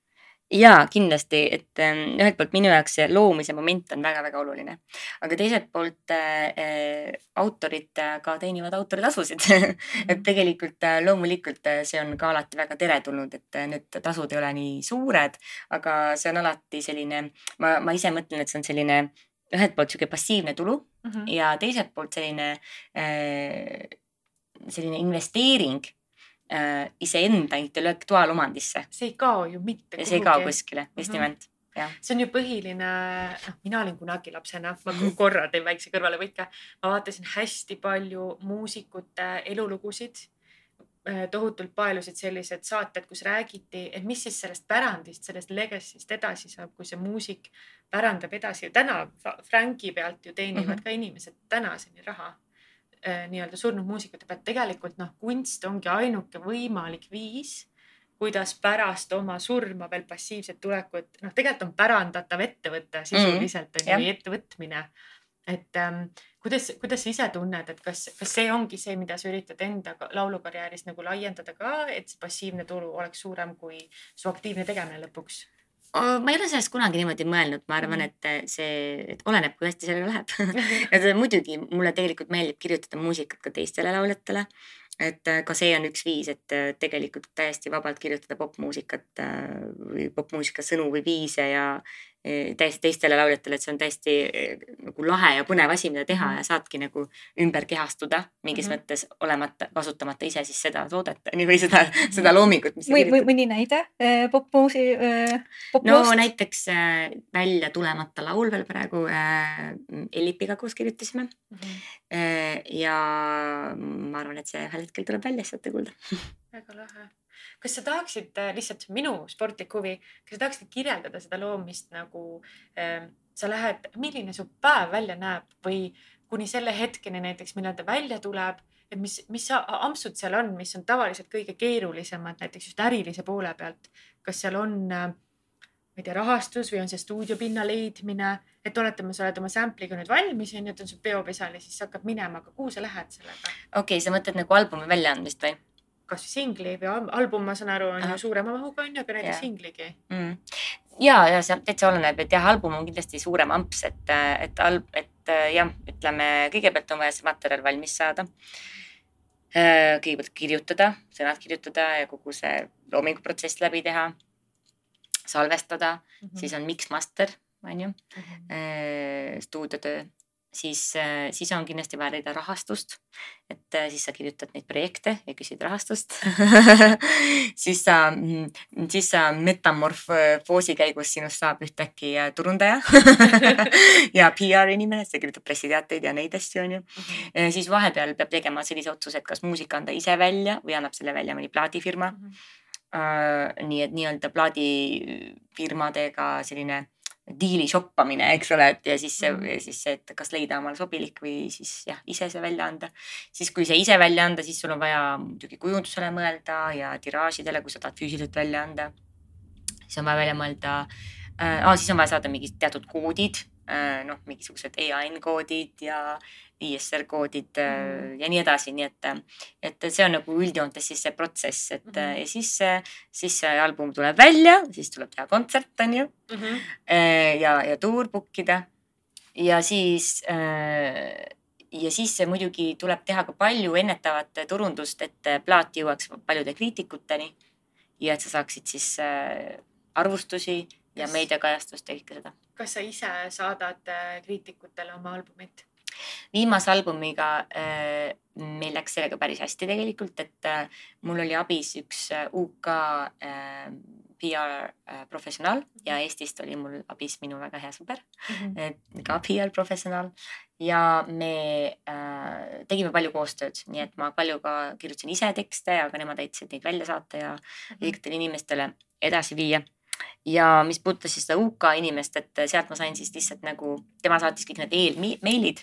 Ja kindlasti, et ähm, ühelt poolt minu jaoks see loomise moment on väga-väga oluline, aga teiselt poolt äh, äh, autorid äh, ka teenivad autoritasusid et tegelikult äh, loomulikult see on ka alati väga teretulnud, et need tasud ei ole nii suured, aga see on alati selline, ma, ma ise mõtlen, et see on selline ühelt poolt sihuke passiivne tulu Mhm. ja teiselt poolt selline äh,, selline investeering äh, iseenda intellektuaalomandisse see ei kao ju mitte ja see ei kao. kuskile, just Mhm. nimelt. see on ju põhiline, noh, mina olin kunagi lapsena, ma korra teen väikse kõrvalepõike, ma vaatasin hästi palju muusikute elulugusid. äh, tohutult paelusid sellised saated, kus räägiti, et mis siis sellest pärandist, sellest legacy'st edasi saab, kui see muusik pärandab edasi. täna Franki pealt ju teenivad mm -hmm. ka inimesed tänaseni raha nii-öelda surnud muusikute pealt. tegelikult noh, kunst ongi ainuke võimalik viis kuidas pärast oma surma veel passiivset tulekut, noh, tegelikult on pärandatav ettevõte sisuliselt mm, on ju, ettevõtmine. et ähm, kuidas, kuidas sa ise tunned, et kas, kas see ongi see, mida sa üritad enda laulukarjääris nagu laiendada ka, et see passiivne tulu oleks suurem kui su aktiivne tegemine lõpuks? Ma ei ole sellest kunagi niimoodi mõelnud, ma arvan, mm. et see, et oleneb, kui hästi sellega läheb et muidugi mulle tegelikult meeldib kirjutada muusikat ka teistele lauljatele et äh, ka see on üks viis, et äh, tegelikult täiesti vabalt kirjutada popmuusikat äh, või popmuusika sõnu või viise ja täiesti teistele lauljatele, et see on täiesti nagu lahe ja põnev asi, mida teha ja saadki nagu ümber kehastuda mingis mm -hmm. mõttes olemata, kasutamata ise siis seda toodet või seda, seda loomingut, mis või, või mõni näide popmuusi pop? no näiteks välja tulemata laul veel praegu Ellipiga koos kirjutasime mm. -hmm. ja ma arvan, et see ühel hetkel tuleb välja, siis saate kuulda väga lahe. Kas sa tahaksid, äh, lihtsalt on minu sportlik huvi, kas sa tahaksid kirjeldada seda loomist nagu äh, sa lähed, milline su päev välja näeb või kuni selle hetkeni näiteks, millal ta välja tuleb, et mis, mis ampsud seal on, mis on tavaliselt kõige keerulisemad näiteks just ärilise poole pealt. kas seal on äh, ma ei tea, rahastus või on see stuudiopinna leidmine, et oletame, sa oled oma sample'iga nüüd valmis ja nüüd on sul peopesal ja siis hakkab minema, aga kuhu sa lähed sellega? okei okay,, sa mõtled nagu albumi väljaandmist või? Kasvõi singli või album, ma saan aru, on ju suurema mahuga on ju, aga näiteks singligi mm.. ja, ja see täitsa oleneb, et jah, album on kindlasti suurem amps, et, et et jah, ütleme kõigepealt on vaja see materjal valmis saada. Äh, kõigepealt kirjutada, sõnad kirjutada ja kogu see loominguprotsess läbi teha salvestada mm, -hmm. siis on mix master, on ju mm, -hmm. stuudiotöö, siis, äh, siis on kindlasti vaja leida rahastust. et äh, siis sa kirjutad neid projekte ja küsid rahastust siis sa, mm, siis sa metamorfoosi käigus sinust saab ühtäkki turundaja ja PR inimene, see kirjutab pressiteateid ja neid asju, on ju. Mhm. siis vahepeal peab tegema sellise otsuse, et kas muusika anda ise välja või annab selle välja mõni plaadifirma mm. -hmm Äh, nii et nii-öelda plaadifirmadega selline diili shoppamine, eks ole, et ja siis see, mm. siis see, et kas leida omale sobilik või siis jah, ise see välja anda. siis, kui see ise välja anda, siis sul on vaja muidugi kujundusele mõelda ja tiraažidele, kui sa tahad füüsiliselt välja anda. siis on vaja välja mõelda äh,, siis on vaja saada mingid teatud koodid äh,, noh, mingisugused EAN koodid ja ISR koodid äh, mm. ja nii edasi, nii et, et see on nagu üldjoontes siis see protsess, et mm -hmm. ja siis, siis see album tuleb välja, siis tuleb teha kontsert, on ju mm. -hmm. ja, ja tuur book ida ja siis ja siis muidugi tuleb teha ka palju ennetavat turundust, et plaat jõuaks paljude kriitikuteni. ja et sa saaksid siis arvustusi ja meediakajastust ja kõike seda. kas sa ise saadad kriitikutele oma albumit? Viimase albumiga äh, meil läks sellega päris hästi tegelikult, et äh, mul oli abis üks äh, UK PR professionaal ja Eestist oli mul abis minu väga hea sõber mm, -hmm. ka PR professionaal ja me äh, tegime palju koostööd, nii et ma paljuga kirjutasin ise tekste, aga nemad aitasid neid välja saata ja mhm. õigetele mm -hmm. inimestele edasi viia ja mis puudutas siis seda UK inimest, et sealt ma sain siis lihtsalt nagu, tema saatis kõik need eelmeilid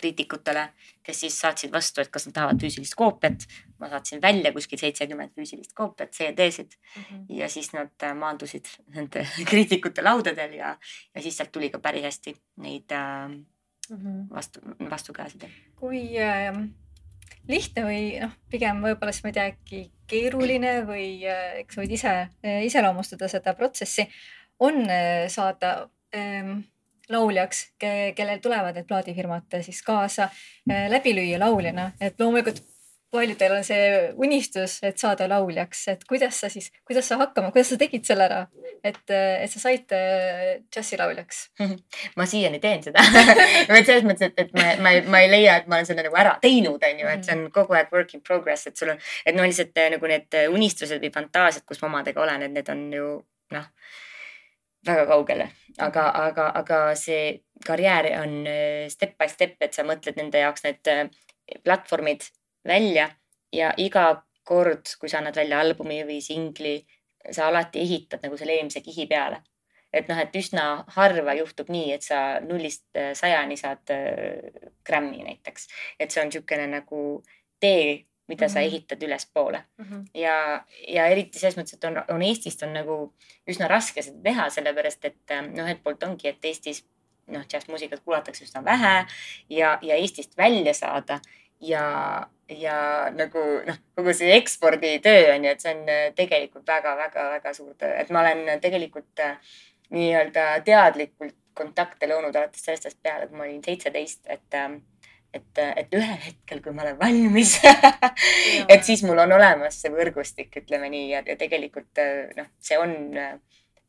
kriitikutele, kes siis saatsid vastu, et kas nad tahavad füüsilist koopiat. ma saatsin välja kuskil seitsekümmend füüsilist koopiat, CD-sid mm -hmm. ja siis nad äh, maandusid nende kriitikute laudadel ja, ja siis sealt tuli ka päris hästi neid äh, mm -hmm. vastu, vastukäesid. kui äh, lihtne või noh, pigem võib-olla siis ma ei tea, äkki keeruline või äh, eks võid ise äh, iseloomustada seda protsessi, on äh, saada ähm, lauljaks, kellel tulevad need plaadifirmad siis kaasa läbi lüüa lauljana, et loomulikult paljudel on see unistus, et saada lauljaks, et kuidas sa siis, kuidas sa hakkama, kuidas sa tegid selle ära, et, et sa said džässilauljaks ma siiani teen seda. Et selles mõttes, et, et ma, ma ei, ma ei leia, et ma olen selle nagu ära teinud, on ju, et see on mhm. kogu aeg work in progress, et sul on, et no lihtsalt nagu need unistused või fantaasiad, kus ma omadega olen, et need on ju noh väga kaugele, aga, aga, aga see karjäär on äh, step by step, et sa mõtled nende jaoks need äh, platvormid välja ja iga kord, kui sa annad välja albumi või singli, sa alati ehitad nagu selle eelmise kihi peale. et noh, et üsna harva juhtub nii, et sa nullist äh, sajani saad grammi näiteks. et see on niisugune nagu tee, mida mm -hmm. sa Mhm. ehitad ülespoole mm. -hmm. ja, ja eriti selles mõttes, et on, on Eestist on nagu üsna raske seda teha, sellepärast et äh, noh, ühelt poolt ongi, et Eestis noh, džässmuusikat kuulatakse üsna vähe ja, ja Eestist välja saada ja, ja nagu noh, kogu see eksporditöö on ju, et see on äh, tegelikult väga-väga-väga suur töö, et ma olen tegelikult äh, nii-öelda teadlikult kontakte loonud alates sellest ajast peale, kui ma olin seitseteist, et ähm, et, et ühel hetkel, kui ma olen valmis et siis mul on olemas see võrgustik, ütleme nii, ja, tegelikult äh, noh, see on äh,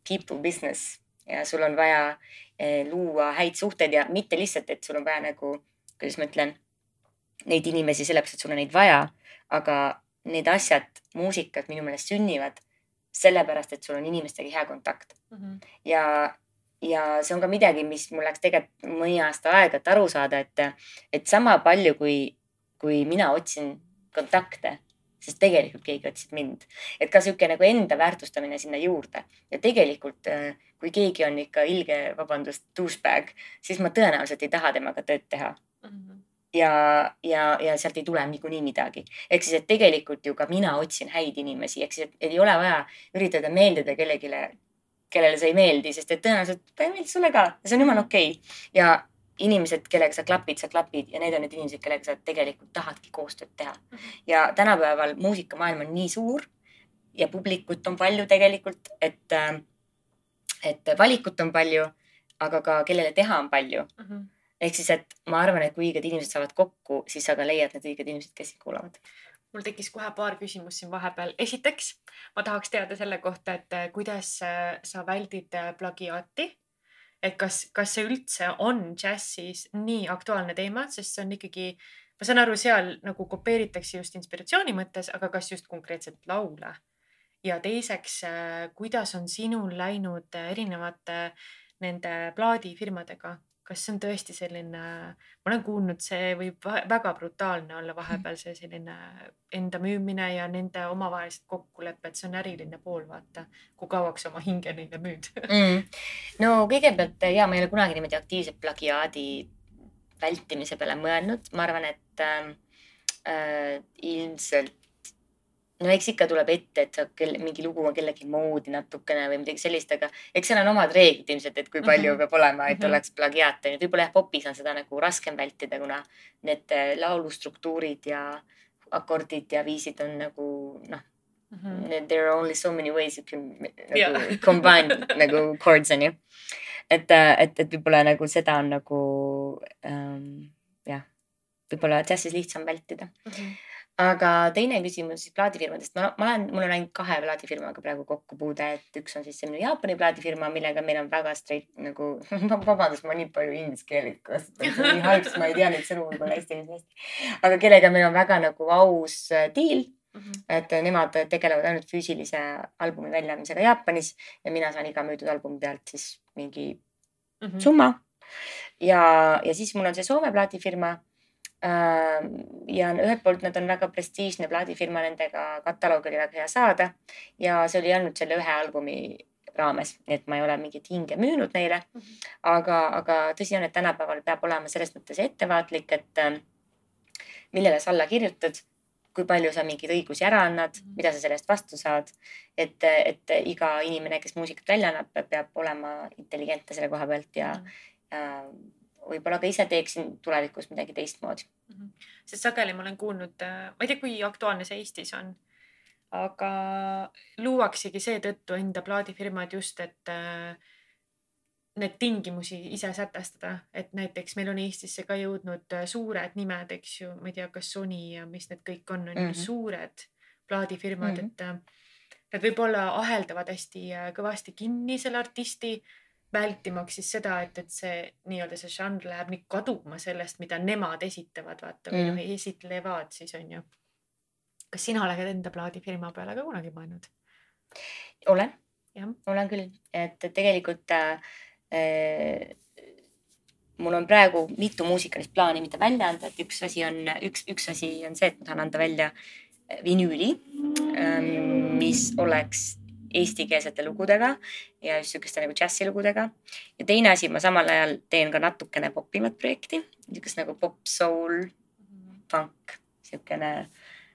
people business ja sul on vaja eh, luua häid suhteid ja mitte lihtsalt, et sul on vaja nagu, kuidas ma ütlen, neid inimesi sellepärast, et sul on neid vaja, aga need asjad, muusikad minu meelest sünnivad sellepärast, et sul on inimestega hea kontakt Mm -hmm. ja, ja see on ka midagi, mis mul läks tegelikult mõni aasta aega, et aru saada, et, et sama palju kui, kui mina otsin kontakte, sest tegelikult keegi otsis mind. et ka sihuke nagu enda väärtustamine sinna juurde ja tegelikult, äh, kui keegi on ikka ilge, vabandust, douchebag, siis ma tõenäoliselt ei taha temaga tööd teha Mhm. ja, ja, ja sealt ei tule niikuinii midagi. ehk siis, et tegelikult ju ka mina otsin häid inimesi, ehk siis, et ei ole vaja üritada meeldida kellelegi, kellele see ei meeldi, sest et tõenäoliselt ta ei meeldi sulle ka ja see on jumala okei okay. ja inimesed, kellega sa klapid, sa klapid ja need on need inimesed, kellega sa tegelikult tahadki koostööd teha. ja tänapäeval muusikamaailm on nii suur ja publikut on palju tegelikult, et, et valikut on palju, aga ka kellele teha on palju Mm -hmm. ehk siis, et ma arvan, et kui õiged inimesed saavad kokku, siis sa ka leiad need õiged inimesed, kes sind kuulavad. Mul tekkis kohe paar küsimust siin vahepeal. esiteks ma tahaks teada selle kohta, et äh, kuidas äh, sa väldid äh, plagiaati. et kas, kas see üldse on džässis nii aktuaalne teema, sest see on ikkagi, ma saan aru, seal nagu kopeeritakse just inspiratsiooni mõttes, aga kas just konkreetselt laule? ja teiseks, kuidas on sinul läinud erinevate nende plaadifirmadega, kas see on tõesti selline, ma olen kuulnud, see võib väga brutaalne olla vahepeal see selline enda müümine ja nende omavahelised kokkulepped, see on äriline pool, vaata, kui kauaks oma hinge neile müüd. Mm. no kõigepealt ja ma ei ole kunagi niimoodi aktiivselt plagiaadi vältimise peale mõelnud, ma arvan, et äh, äh, ilmselt no eks ikka tuleb ette, et sa kelle, mingi lugu on kellegi moodi natukene või midagi sellist, aga eks seal on omad reeglid ilmselt, et kui palju Mhm. peab olema, et Mhm. oleks plagiaat onju. võib-olla jah, popis on seda nagu raskem vältida, kuna need äh, laulustruktuurid ja akordid ja viisid on nagu noh, Mhm. there are only so many ways you can nagu Jaa. combine nagu chords onju. et, et, et võib-olla nagu seda on nagu ähm, jah, võib-olla džässis lihtsam vältida. Mhm. Aga teine küsimus siis plaadifirmadest, ma, ma olen, mul on ainult kahe plaadifirmaga praegu kokkupuude, et üks on siis see minu Jaapani plaadifirma, millega meil on väga straight nagu vabandust, ma nii palju inglise keelt kasutan, see on nii halb, sest ma ei tea neid sõnu võib-olla hästi hästi. aga kellega meil on väga nagu aus äh, diil Mhm. et nemad tegelevad ainult füüsilise albumi väljaandmisega Jaapanis ja mina saan iga müüdud albumi pealt siis mingi Mhm. summa. ja, ja siis mul on see Soome plaadifirma. Ja ühelt poolt nad on väga prestiižne plaadifirma, nendega kataloog oli väga hea saada ja see oli ainult selle ühe albumi raames, nii et ma ei ole mingit hinge müünud neile. aga, aga tõsi on, et tänapäeval peab olema selles mõttes ettevaatlik, et äh, millele sa alla kirjutad, kui palju sa mingeid õigusi ära annad, mida sa selle eest vastu saad. et, et iga inimene, kes muusikat välja annab, peab olema intelligentne selle koha pealt ja äh, võib-olla ka ise teeksin tulevikus midagi teistmoodi. sest sageli ma olen kuulnud, ma ei tea, kui aktuaalne see Eestis on, aga luuaksegi seetõttu enda plaadifirmad just, et äh, need tingimusi ise sätestada, et näiteks meil on Eestisse ka jõudnud äh, suured nimed, eks ju, ma ei tea, kas Sony ja mis need kõik on, on ju Mhm. suured plaadifirmad mm, -hmm. et äh, nad võib-olla aheldavad hästi äh, kõvasti kinni selle artisti vältimaks siis seda, et, et see nii-öelda see žanr läheb nii kaduma sellest, mida nemad esitavad, vaata või Mm. noh, esitlevad siis on ju. kas sina oled enda plaadifirma peale ka kunagi mõelnud? olen olen küll, et tegelikult äh, äh, mul on praegu mitu muusikalist plaani, mida välja anda, et üks asi on, üks, üks asi on see, et ma tahan anda välja vinüüli mis oleks eestikeelsete lugudega ja just sihukeste nagu džässilugudega. ja teine asi, ma samal ajal teen ka natukene popimat projekti, niisugust nagu pop, soul, funk, sihukene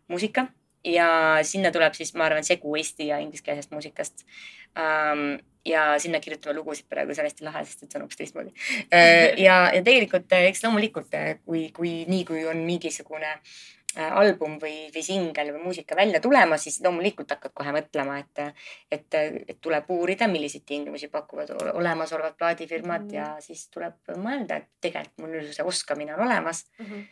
muusika ja sinna tuleb siis, ma arvan, segu eesti ja ingliskeelsest muusikast um, ja sinna kirjutame lugusid praegu, see on hästi lahe, sest et see on hoopis teistmoodi. ja, ja tegelikult eks loomulikult, kui, kui nii, kui on mingisugune Äh, album või, või singel või muusika välja tulema, siis loomulikult hakkad kohe mõtlema, et, et, et tuleb uurida, milliseid tingimusi pakuvad olemasolevad plaadifirmad mm -hmm. ja siis tuleb mõelda, et tegelikult mul nüüd see oskamine on olemas mm. -hmm.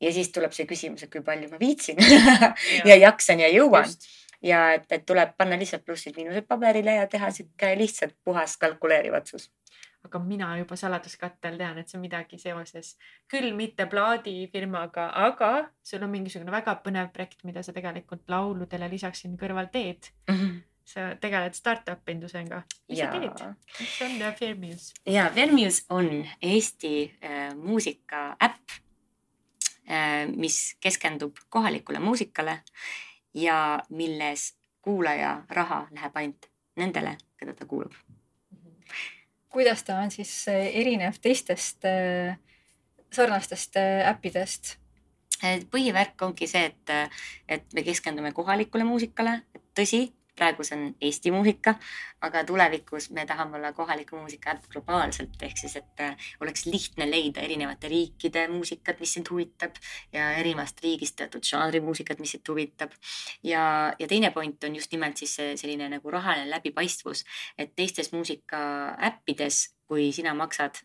ja siis tuleb see küsimus, et kui palju ma viitsin ja. ja jaksan ja jõuan. ja et, et tuleb panna lihtsalt plussid-miinused paberile ja teha sihuke lihtsalt puhas kalkuleeriv otsus aga mina juba saladuskattel tean, et see on midagi seoses küll mitte plaadifirmaga, aga sul on mingisugune väga põnev projekt, mida sa tegelikult lauludele lisaks siin kõrval teed mm. -hmm sa tegeled startup indusega. mis ja. sa teed? mis on uh, Fairmuse? ja Fairmuse on Eesti äh, muusika äpp äh,, mis keskendub kohalikule muusikale ja milles kuulaja raha läheb ainult nendele, keda ta kuulab kuidas ta on siis eh, erinev teistest eh, sarnastest eh, äppidest? põhivärk ongi see, et, et me keskendume kohalikule muusikale, tõsi, praegu see on Eesti muusika, aga tulevikus me tahame olla kohaliku muusika äpp globaalselt, ehk siis, et äh, oleks lihtne leida erinevate riikide muusikat, mis sind huvitab ja erinevast riigist teatud žanri muusikat, mis sind huvitab. ja, ja teine point on just nimelt siis see selline nagu rahaline läbipaistvus, et teistes muusika äppides, kui sina maksad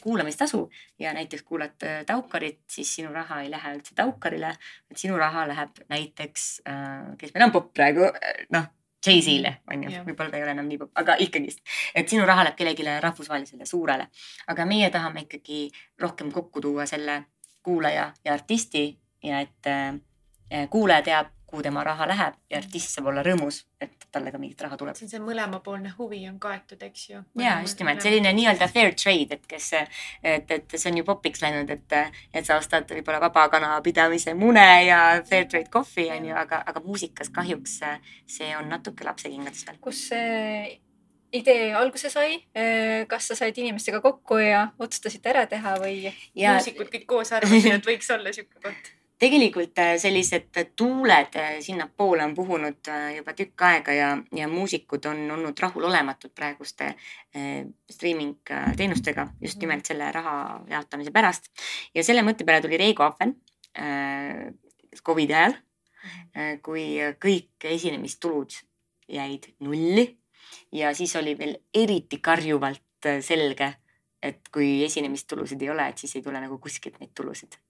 kuulamistasu ja näiteks kuulad äh, Taukarit, siis sinu raha ei lähe üldse Taukarile, vaid sinu raha läheb näiteks, äh, kes meil on popp praegu, äh, noh, Jay-Z-le on ju, võib-olla ta ei ole enam nii popp, aga ikkagist, et sinu raha läheb kellelegi rahvusvahelisele suurele. aga meie tahame ikkagi rohkem kokku tuua selle kuulaja ja artisti ja et kuulaja teab, kuhu tema raha läheb ja artist saab olla rõõmus, et talle ka mingit raha tuleb. see on see mõlemapoolne huvi on kaetud, eks ju. ja just nimelt selline nii-öelda fair trade, et kes, et, et see on ju popiks läinud, et, et sa ostad võib-olla vabakana pidamise mune ja fair trade kohvi on ju, aga, aga muusikas kahjuks see on natuke lapsekingades veel. kus see idee alguse sai? kas sa said inimestega kokku ja otsustasite ära teha või? muusikud kõik koos arvasid, et võiks olla sihuke koht tegelikult äh, sellised tuuled äh, sinnapoole on puhunud äh, juba tükk aega ja, ja muusikud on olnud rahulolematud praeguste streaming teenustega just mhm. nimelt selle raha jaotamise pärast. ja selle mõtte peale tuli Reigo Ahven Covidi ajal äh,, kui kõik esinemistulud jäid nulli ja siis oli veel eriti karjuvalt selge, et kui esinemistulusid ei ole, et siis ei tule nagu kuskilt neid tulusid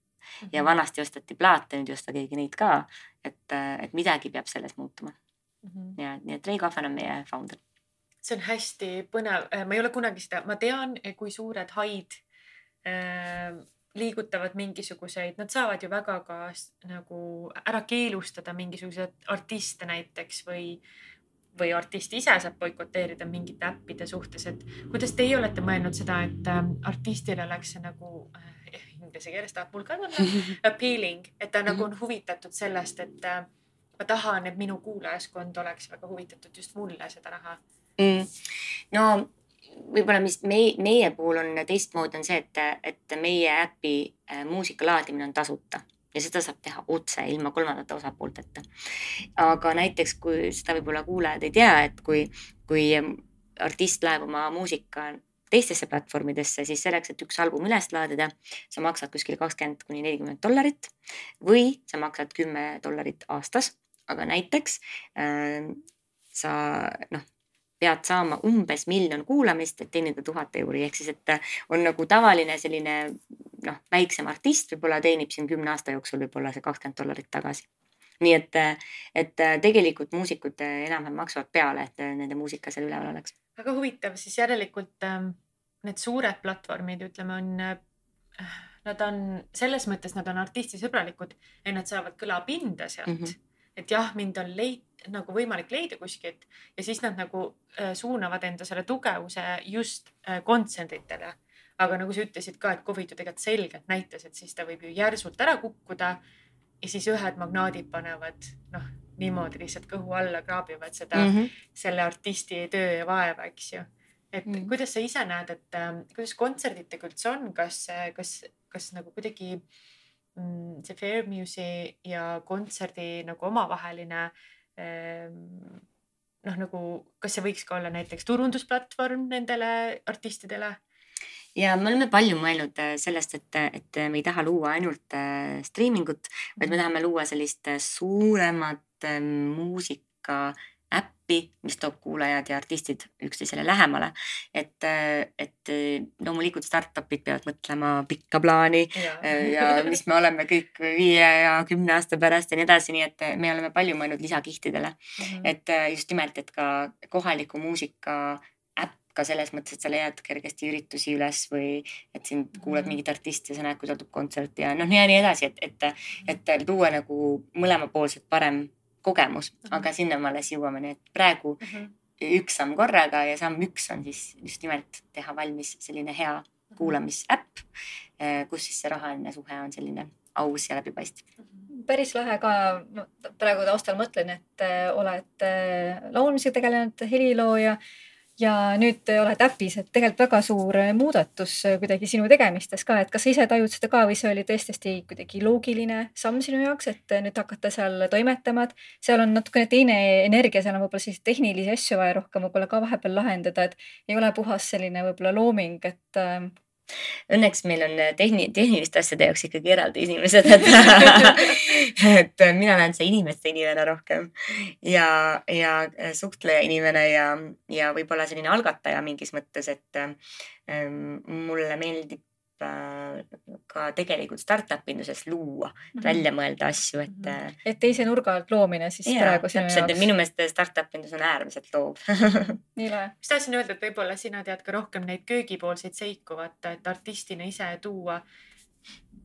ja mhm. vanasti osteti plaate, nüüd ei osta keegi neid ka. et, et midagi peab selles muutuma mm. -hmm. ja nii, et Reigo Ahven on meie founder. see on hästi põnev, äh, ma ei ole kunagi seda, ma tean, kui suured haid äh, liigutavad mingisuguseid, nad saavad ju väga ka nagu ära keelustada mingisuguseid artiste näiteks või või artist ise saab boikoteerida mingite äppide suhtes, et kuidas teie olete mõelnud seda, et äh, artistil oleks see nagu äh, inglise keeles tahab mul ka tulla appealing, et ta nagu on huvitatud sellest, et äh, ma tahan, et minu kuulajaskond oleks väga huvitatud just mulle seda raha. Mm.. no võib-olla, mis meie, meie puhul on teistmoodi, on see, et, et meie äpi äh, muusika laadimine on tasuta ja seda saab teha otse ilma kolmandate osapoolteta. aga näiteks, kui seda võib-olla kuulajad ei tea, et kui, kui artist läheb oma muusika teistesse platvormidesse, siis selleks, et üks album üles laadida, sa maksad kuskil kakskümmend kuni nelikümmend dollarit või sa maksad kümme dollarit aastas. aga näiteks äh, sa noh, pead saama umbes miljon kuulamist, et teenida tuhat euri, ehk siis, et on nagu tavaline selline noh, väiksem artist võib-olla teenib siin kümne aasta jooksul võib-olla see kakskümmend dollarit tagasi nii et, et tegelikult muusikud enam-vähem maksavad peale, et nende muusika seal üleval oleks. Väga huvitav, siis järelikult ähm, need suured platvormid, ütleme, on, äh, nad on selles mõttes, nad on artistisõbralikud ja nad saavad kõlapinda sealt mm. -hmm. et jah, mind on leid-, nagu võimalik leida kuskilt ja siis nad nagu äh, suunavad enda selle tugevuse just äh, kontsertidele. aga nagu sa ütlesid ka, et Covid ju tegelikult selgelt näitas, et siis ta võib ju järsult ära kukkuda ja siis ühed magnaadid panevad noh niimoodi lihtsalt kõhu alla kraabivad seda mm. mm. -hmm. selle artisti töö ja vaeva, eks ju. et Mm. mm. kuidas sa ise näed, et äh, kuidas kontserditega üldse on, kas, kas, kas nagu kuidagi mm, see Fair Muse'i ja kontserdi nagu omavaheline ähm, noh, nagu kas see võiks ka olla näiteks turundusplatvorm nendele artistidele? ja me oleme palju mõelnud äh, sellest, et, et me ei taha luua ainult äh, striimingut, vaid me tahame luua sellist äh, suuremat äh, muusika äppi, mis toob kuulajad ja artistid üksteisele lähemale. et, et loomulikult startup'id peavad mõtlema pikka plaani äh, ja mis me oleme kõik viie ja kümne aasta pärast ja nii edasi, nii et me oleme palju mõelnud lisakihtidele, Mhm. et äh, just nimelt, et ka kohaliku muusika äpp ka selles mõttes, et sa leiad kergesti üritusi üles või et sind kuulad Mhm. mingit artisti ja sa näed, kui tal tuleb kontsert ja noh, ja nii edasi, et, et, et luua nagu mõlemapoolselt parem kogemus, Mhm. aga sinna me alles jõuame, nii et praegu Mhm. üks samm korraga ja samm üks on siis just nimelt teha valmis selline hea kuulamisäpp, kus siis see rahaline suhe on selline aus ja läbipaistev. päris lahe ka, praegu taustal mõtlen, et äh, oled äh, laulmisega tegelenud, helilooja ja nüüd oled äpis, et tegelikult väga suur muudatus kuidagi sinu tegemistes ka, et kas sa ise tajud seda ka või see oli tõesti kuidagi loogiline samm sinu jaoks, et nüüd hakata seal toimetama, et seal on natukene teine energia, seal on võib-olla selliseid tehnilisi asju vaja rohkem võib-olla ka vahepeal lahendada, et ei ole puhas selline võib-olla looming, et äh, Õnneks meil on tehni-, tehniliste asjade jaoks ikkagi eraldi inimesed, et et mina olen see inimeste inimene rohkem. Ja, ja suhtleja inimene ja, ja võib-olla selline algataja mingis mõttes, et ähm, mulle meeldib äh, ka tegelikult startup induses luua mm, -hmm. välja mõelda asju, et mm. -hmm. et teise nurga alt loomine siis Jaa, praegu sinu täpselt, et jaoks. minu meelest startup indus on äärmiselt loov nii lahe. just tahtsin öelda, et võib-olla sina tead ka rohkem neid köögipoolseid seiku, vaata, et artistina ise tuua.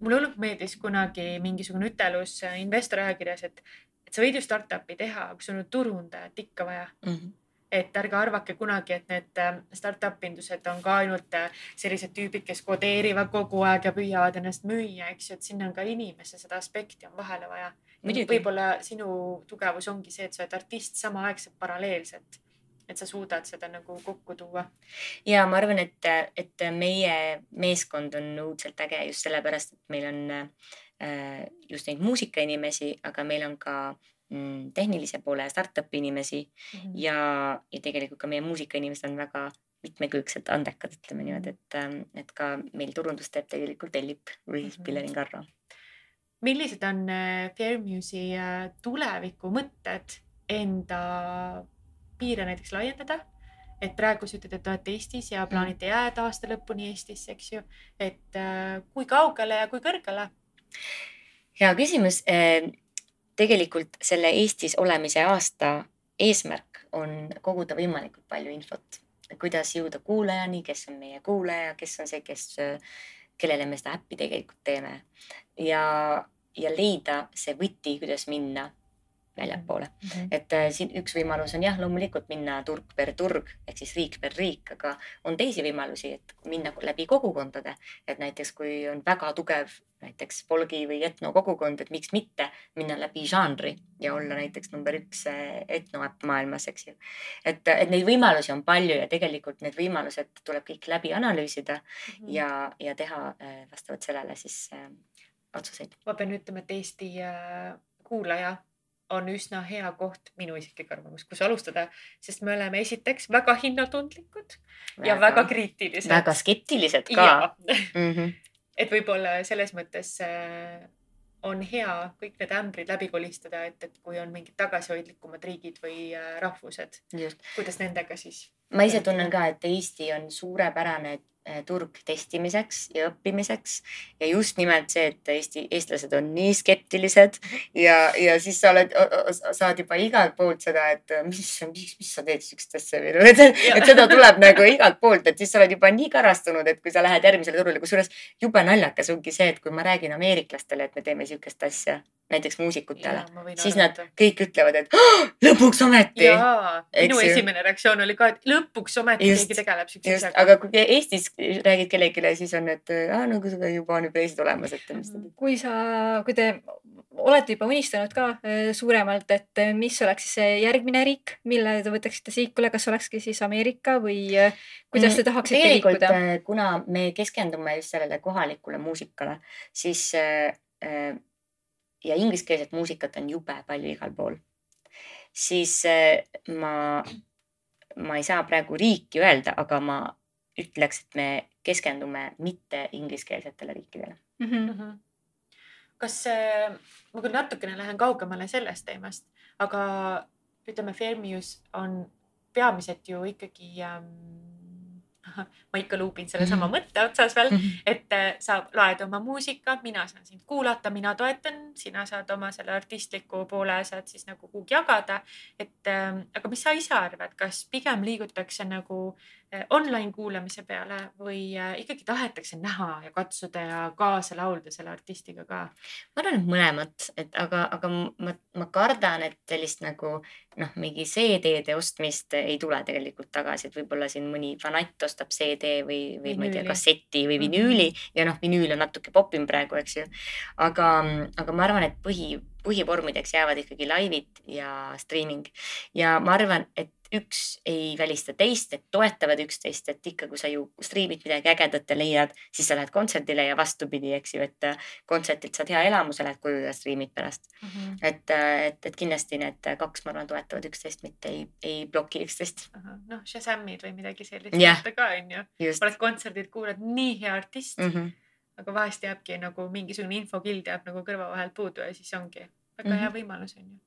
mulle hullult meeldis kunagi mingisugune ütelus investori ajakirjas, et, et sa võid ju startup'i teha, aga sul on turundajat ikka vaja mm. -hmm. Et ärge arvake kunagi, et need äh, startup indused on ka ainult äh, sellised tüübid, kes kodeerivad kogu aeg ja püüavad ennast müüa, eks ju, et sinna on ka inimese seda aspekti on vahele vaja. võib-olla sinu tugevus ongi see, et sa oled artist samaaegselt paralleelselt et sa suudad seda nagu kokku tuua. ja ma arvan, et, et meie meeskond on õudselt äge just sellepärast, et meil on äh, just neid muusikainimesi, aga meil on ka mm, tehnilise poole startup'i inimesi mm -hmm. ja, ja tegelikult ka meie muusikainimesed on väga mitmekülgselt andekad, ütleme niimoodi, et, et ka meil turundust teeb tegelikult Ellip või siis Pillerin Karro. millised on Fair Muse'i tulevikumõtted enda piire näiteks laiendada. et praegu sa ütled, et te olete Eestis ja plaanite jääda aasta lõpuni Eestisse, eks ju. et äh, kui kaugele ja kui kõrgele? hea küsimus. Tegelikult selle Eestis olemise aasta eesmärk on koguda võimalikult palju infot, kuidas jõuda kuulajani, kes on meie kuulaja, kes on see, kes, kellele me seda äppi tegelikult teeme ja, ja leida see võti, kuidas minna väljapoole mm. -hmm. et äh, siin üks võimalus on jah, loomulikult minna turg per turg ehk siis riik per riik, aga on teisi võimalusi, et minna läbi kogukondade, et näiteks kui on väga tugev näiteks folgi või etno kogukond, et miks mitte minna läbi žanri ja olla näiteks number üks etnoäpp maailmas, eks ju. et, et neid võimalusi on palju ja tegelikult need võimalused tuleb kõik läbi analüüsida mm -hmm. ja, ja teha äh, vastavalt sellele siis äh, otsuseid. ma pean ütlema, et Eesti äh, kuulaja on üsna hea koht, minu isiklik arvamus, kus alustada, sest me oleme esiteks väga hinnatundlikud väga, ja väga kriitilised. väga skeptilised ka. Mm -hmm. Et võib-olla selles mõttes on hea kõik need ämbrid läbi kolistada, et, et kui on mingid tagasihoidlikumad riigid või rahvused, kuidas nendega siis? ma ise tunnen ka, et Eesti on suurepärane turg testimiseks ja õppimiseks. Ja just nimelt see, et Eesti, eestlased on nii skeptilised ja, ja siis sa oled, saad juba igalt poolt seda, et mis, mis, mis sa teed siukest asja et, et seda tuleb nagu igalt poolt, et siis sa oled juba nii karastunud, et kui sa lähed järgmisele turule, kusjuures jube naljakas ongi see, et kui ma räägin ameeriklastele, et me teeme siukest asja näiteks muusikutele, siis arvata. nad kõik ütlevad, et lõpuks ometi. minu esimene reaktsioon oli ka, et lõpuks ometi just, keegi tegeleb siukse asjaga. aga kui Eestis räägid kellelegi, siis on, et aa, no aga juba on juba teised olemas, et mis. kui sa, kui te olete juba unistanud ka äh, suuremalt, et äh, mis oleks siis järgmine riik, mille te võtaksite sihikule, kas olekski siis Ameerika või äh, kuidas te tahaksite tegelikult, liikuda? kuna me keskendume just sellele kohalikule muusikale, siis ja ingliskeelset muusikat on jube palju igal pool, siis äh, ma, ma ei saa praegu riiki öelda, aga ma ütleks, et me keskendume mitte ingliskeelsetele riikidele. Mm -hmm. Mhm. kas äh, ma küll natukene lähen kaugemale sellest teemast, aga ütleme, Fermius on peamiselt ju ikkagi ähm, ma ikka luubin sellesama Mhm. mõtte otsas veel, Mhm. et äh, sa loed oma muusika, mina saan sind kuulata, mina toetan, sina saad oma selle artistliku poole saad siis nagu kuhugi jagada. et ähm, aga mis sa ise arvad, kas pigem liigutakse nagu äh, online kuulamise peale või äh, ikkagi tahetakse näha ja katsuda ja kaasa laulda selle artistiga ka? ma arvan, et mõlemat, et aga, aga ma, ma kardan, et sellist nagu noh, mingi CD-de ostmist ei tule tegelikult tagasi, et võib-olla siin mõni fanatt ostab CD või, või ma ei tea, Vinüüli. kasseti või Mhm. vinüüli ja noh, vinüül on natuke popim praegu, eks ju. aga, aga ma arvan, et põhi, põhivormideks jäävad ikkagi laivid ja streaming ja ma arvan, et üks ei välista teist, et toetavad üksteist, et ikka, kui sa ju striimid midagi ägedat ja leiad, siis sa lähed kontserdile ja vastupidi, eks ju, et äh, kontserdilt saad hea elamuse, lähed koju ja striimid pärast et, et, et kindlasti need kaks, ma arvan, toetavad üksteist, mitte ei, ei bloki üksteist. noh, Shazamid või midagi sellist yeah. ka onju. just oled kontserdil, kuulad nii hea artist mm, mm. -hmm. -hmm. aga vahest jääbki nagu mingisugune infokild jääb nagu kõrva vahelt puudu ja siis ongi väga mm -hmm. Hea võimalus onju.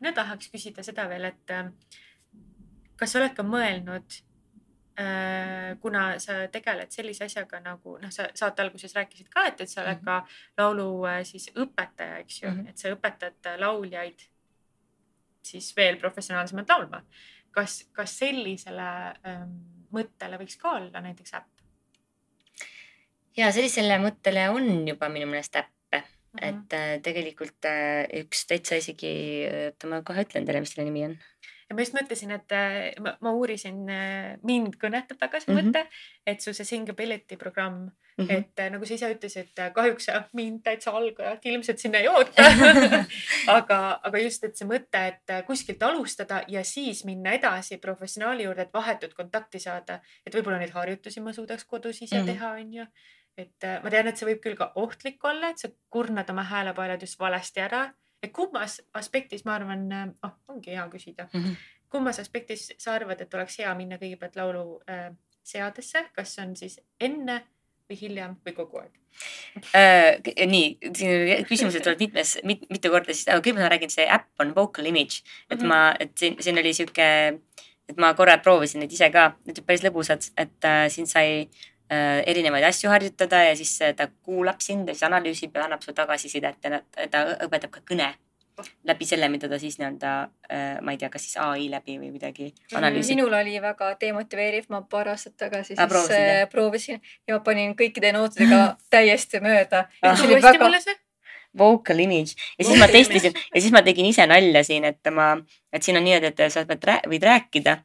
mina tahaks küsida seda veel, et äh, kas sa oled ka mõelnud äh, kuna sa tegeled sellise asjaga nagu noh, sa saate alguses rääkisid ka, et, et sa oled Mhm. ka laulu äh, siis õpetaja, eks ju mm. -hmm. et sa õpetad äh, lauljaid siis veel professionaalsemalt laulma. kas, kas sellisele ähm, mõttele võiks ka olla näiteks äpp? ja sellisele mõttele on juba minu meelest äppe, Mhm. et äh, tegelikult äh, üks täitsa isegi, oota, ma kohe ütlen teile, mis selle nimi on. Ja ma just mõtlesin, et äh, ma, ma uurisin, mind kõnetab väga see Mhm. mõte, et su see Singability programm Mm -hmm. et äh, nagu sa ise ütlesid, äh, kahjuks mind täitsa algajat ilmselt sinna ei oota aga, aga just, et see mõte, et äh, kuskilt alustada ja siis minna edasi professionaali juurde, et vahetut kontakti saada, et võib-olla neid harjutusi ma suudaks kodus ise mm. -hmm. teha, onju. et äh, ma tean, et see võib küll ka ohtlik olla, et sa kurnad oma häälepaelad just valesti ära. et kummas aspektis, ma arvan, oh, ongi hea küsida Mm -hmm. kummas aspektis sa arvad, et oleks hea minna kõigepealt laulu äh, seadesse, kas on siis enne või hiljem või kogu aeg? Äh, nii, siin küsimused tulevad mitmes mit,, mitu korda, siis kõigepealt ma räägin, see äpp on Vocal Image, et Mhm. ma, et siin, siin oli sihuke, et ma korra proovisin neid ise ka, need olid päris lõbusad, et äh, siin sai äh, erinevaid asju harjutada ja siis äh, ta kuulab sind ja siis analüüsib ja annab sulle tagasisidet ja ta- ta õpetab ka kõne läbi selle, mida ta siis nii-öelda äh,, ma ei tea, kas siis ai läbi või midagi analüüsib. minul oli väga demotiveeriv, ma paar aastat tagasi Ah, siis proovisid, jah? äh, proovisin ja ma panin kõikide nootidega täiesti mööda. Ah. uuesti väga, mulle see? Vocal image ja siis ma testisin ja siis ma tegin ise nalja siin, et ma, et siin on niimoodi, et sa pead, võid rääkida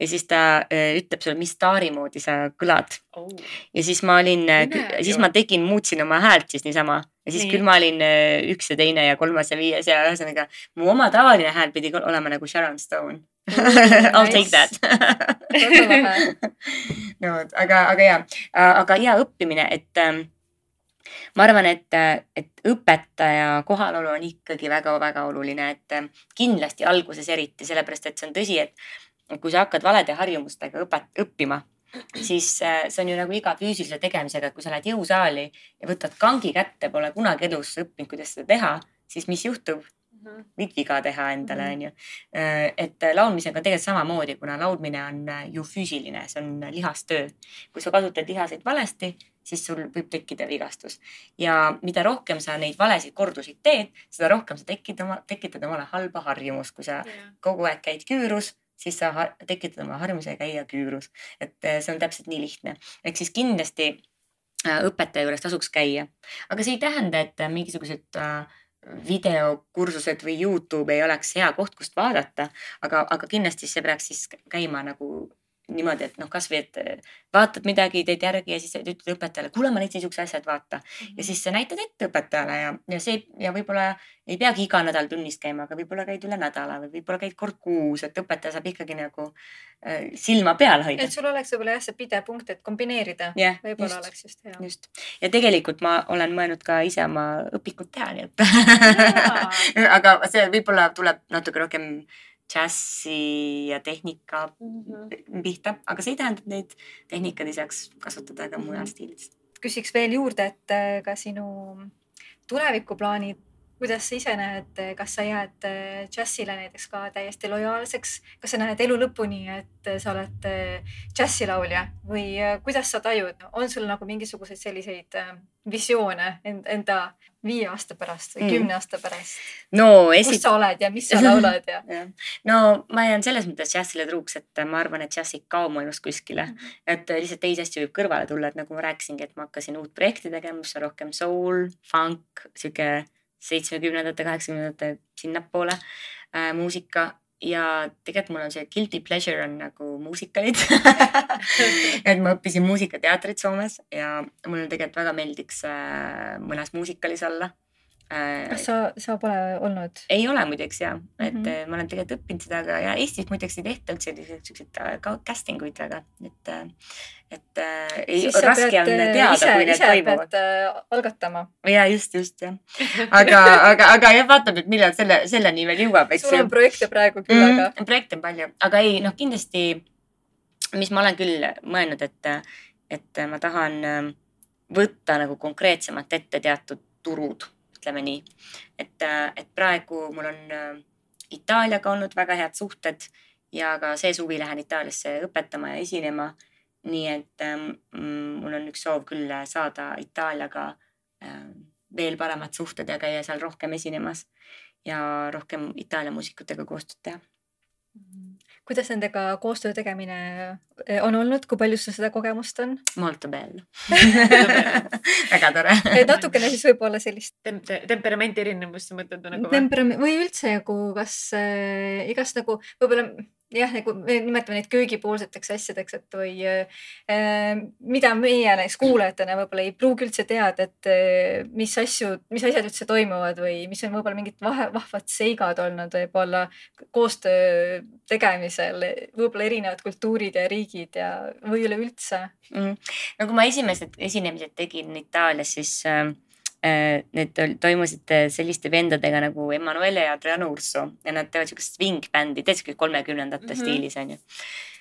ja siis ta äh, ütleb sulle, mis staari moodi sa kõlad. Oh. ja siis ma olin, Põnev siis ma tegin, muutsin oma häält siis niisama. Ja siis Nii. küll ma olin äh, üks ja teine ja kolmas ja viies ja ühesõnaga mu oma tavaline hääl pidi olema nagu Sharon Stone. I'll take that. No aga, aga ja, aga hea õppimine, et ähm, ma arvan, et, et õpetaja kohalolu on ikkagi väga-väga oluline, et ähm, kindlasti alguses eriti, sellepärast et see on tõsi, et kui sa hakkad valede harjumustega õpet-, õppima, siis äh, see on ju nagu iga füüsilise tegemisega, et kui sa lähed jõusaali ja võtad kangi kätte, pole kunagi elus õppinud, kuidas seda teha, siis mis juhtub? võid viga teha endale, Mhm. onju. et laulmisega on tegelikult samamoodi, kuna laulmine on äh, ju füüsiline, see on lihastöö. kui sa kasutad lihaseid valesti, siis sul võib tekkida vigastus ja mida rohkem sa neid valesid kordusid teed, seda rohkem sa tekid oma, tekitad omale halba harjumust, kui sa kogu aeg käid küürus, siis sa tekitad oma harjumuse käia küürus. et äh, see on täpselt nii lihtne. ehk siis kindlasti äh, õpetaja juures tasuks käia. aga see ei tähenda, et äh, mingisugused videokursused või Youtube ei oleks hea koht, kust vaadata, aga, aga kindlasti see peaks siis käima nagu niimoodi, et noh, kasvõi, et äh, vaatad midagi, teed järgi ja siis ütled õpetajale, kuule, ma leidsin siukse asja, et vaata mm. -hmm. ja siis sa näitad ette õpetajale ja, ja see ja võib-olla ei peagi iga nädal tunnis käima, aga võib-olla käid üle nädala või võib-olla käid kord kuus, et õpetaja saab ikkagi nagu äh, silma peal hoida. et sul oleks võib-olla jah, see pidev punkt, et kombineerida yeah,. võib-olla oleks just hea. just ja tegelikult ma olen mõelnud ka ise oma õpikut teha, nii et aga see võib-olla tuleb natuke rohkem džässi ja tehnika mm -hmm. pihta, aga see ei tähenda, et neid tehnikaid ei saaks kasutada ka mujal stiilis. küsiks veel juurde, et äh, ka sinu tulevikuplaanid, kuidas sa ise näed, kas sa jääd äh, džässile näiteks ka täiesti lojaalseks, kas sa näed elu lõpuni, et sa oled äh, džässilaulja või kuidas sa tajud, on sul nagu mingisuguseid selliseid visioone enda viie aasta pärast või mm. kümne aasta pärast no,? Esit... kus sa oled ja mis sa laulad ja, ja.? no ma jään selles mõttes džässile truuks, et ma arvan, et džäss ei kao maailmast kuskile mm. -hmm. et lihtsalt teisi asju võib kõrvale tulla, et nagu ma rääkisingi, et ma hakkasin uut projekti tegema, mis on rohkem soul, funk, sihuke seitsmekümnendate, kaheksakümnendate sinnapoole äh, muusika ja tegelikult mul on see guilty pleasure on nagu muusikalid et ma õppisin muusikateatrit Soomes ja mulle tegelikult väga meeldiks äh, mõnes muusikalis olla. Kas sa, sa pole olnud? ei ole muideks ja, et mm -hmm. ma olen tegelikult õppinud seda, aga ja Eestis muideks ei tehta üldse siukseid äh, casting uid väga, et äh, et äh, ei, raske on teada, kui need toimuvad. Äh, algatama. ja just, just jah. aga, aga, aga jah, vaatame, et millal selle, selleni veel jõuab, eks. sul on projekte praegu küll mm, -hmm, aga. projekte on palju, aga ei noh, kindlasti, mis ma olen küll mõelnud, et, et ma tahan võtta nagu konkreetsemalt ette teatud turud, ütleme nii. et, äh, et praegu mul on äh, Itaaliaga olnud väga head suhted ja ka see suvi lähen Itaaliasse õpetama ja esinema. Nii et ähm, mm, mul on üks soov küll saada Itaaliaga äh, veel paremad suhted ja käia seal rohkem esinemas ja rohkem Itaalia muusikutega koostööd teha kuidas nendega koostöö tegemine eh, on olnud, kui palju sul seda kogemust on? Molto bello väga tore natukene siis võib-olla sellist Tem. temperamendi erinevust sa mõtled nagu? temperament või üldse nagu, kas äh, igast nagu võib-olla jah, nagu me nimetame neid köögipoolseteks asjadeks, et või äh, mida meie näiteks kuulajatena võib-olla ei pruugi üldse teada, et äh, mis asju, mis asjad üldse toimuvad või mis on võib-olla mingid vahe, vahvad seigad olnud võib-olla koostöö tegemisel, võib-olla erinevad kultuurid ja riigid ja, või üleüldse. Mm.. no kui ma esimesed esinemised tegin Itaalias, siis äh need toimusid äh, selliste vendadega nagu Emanuele ja Adriano Urso ja nad teevad siukest swing-bändi, tead siuke kolmekümnendate mm -hmm. stiilis onju.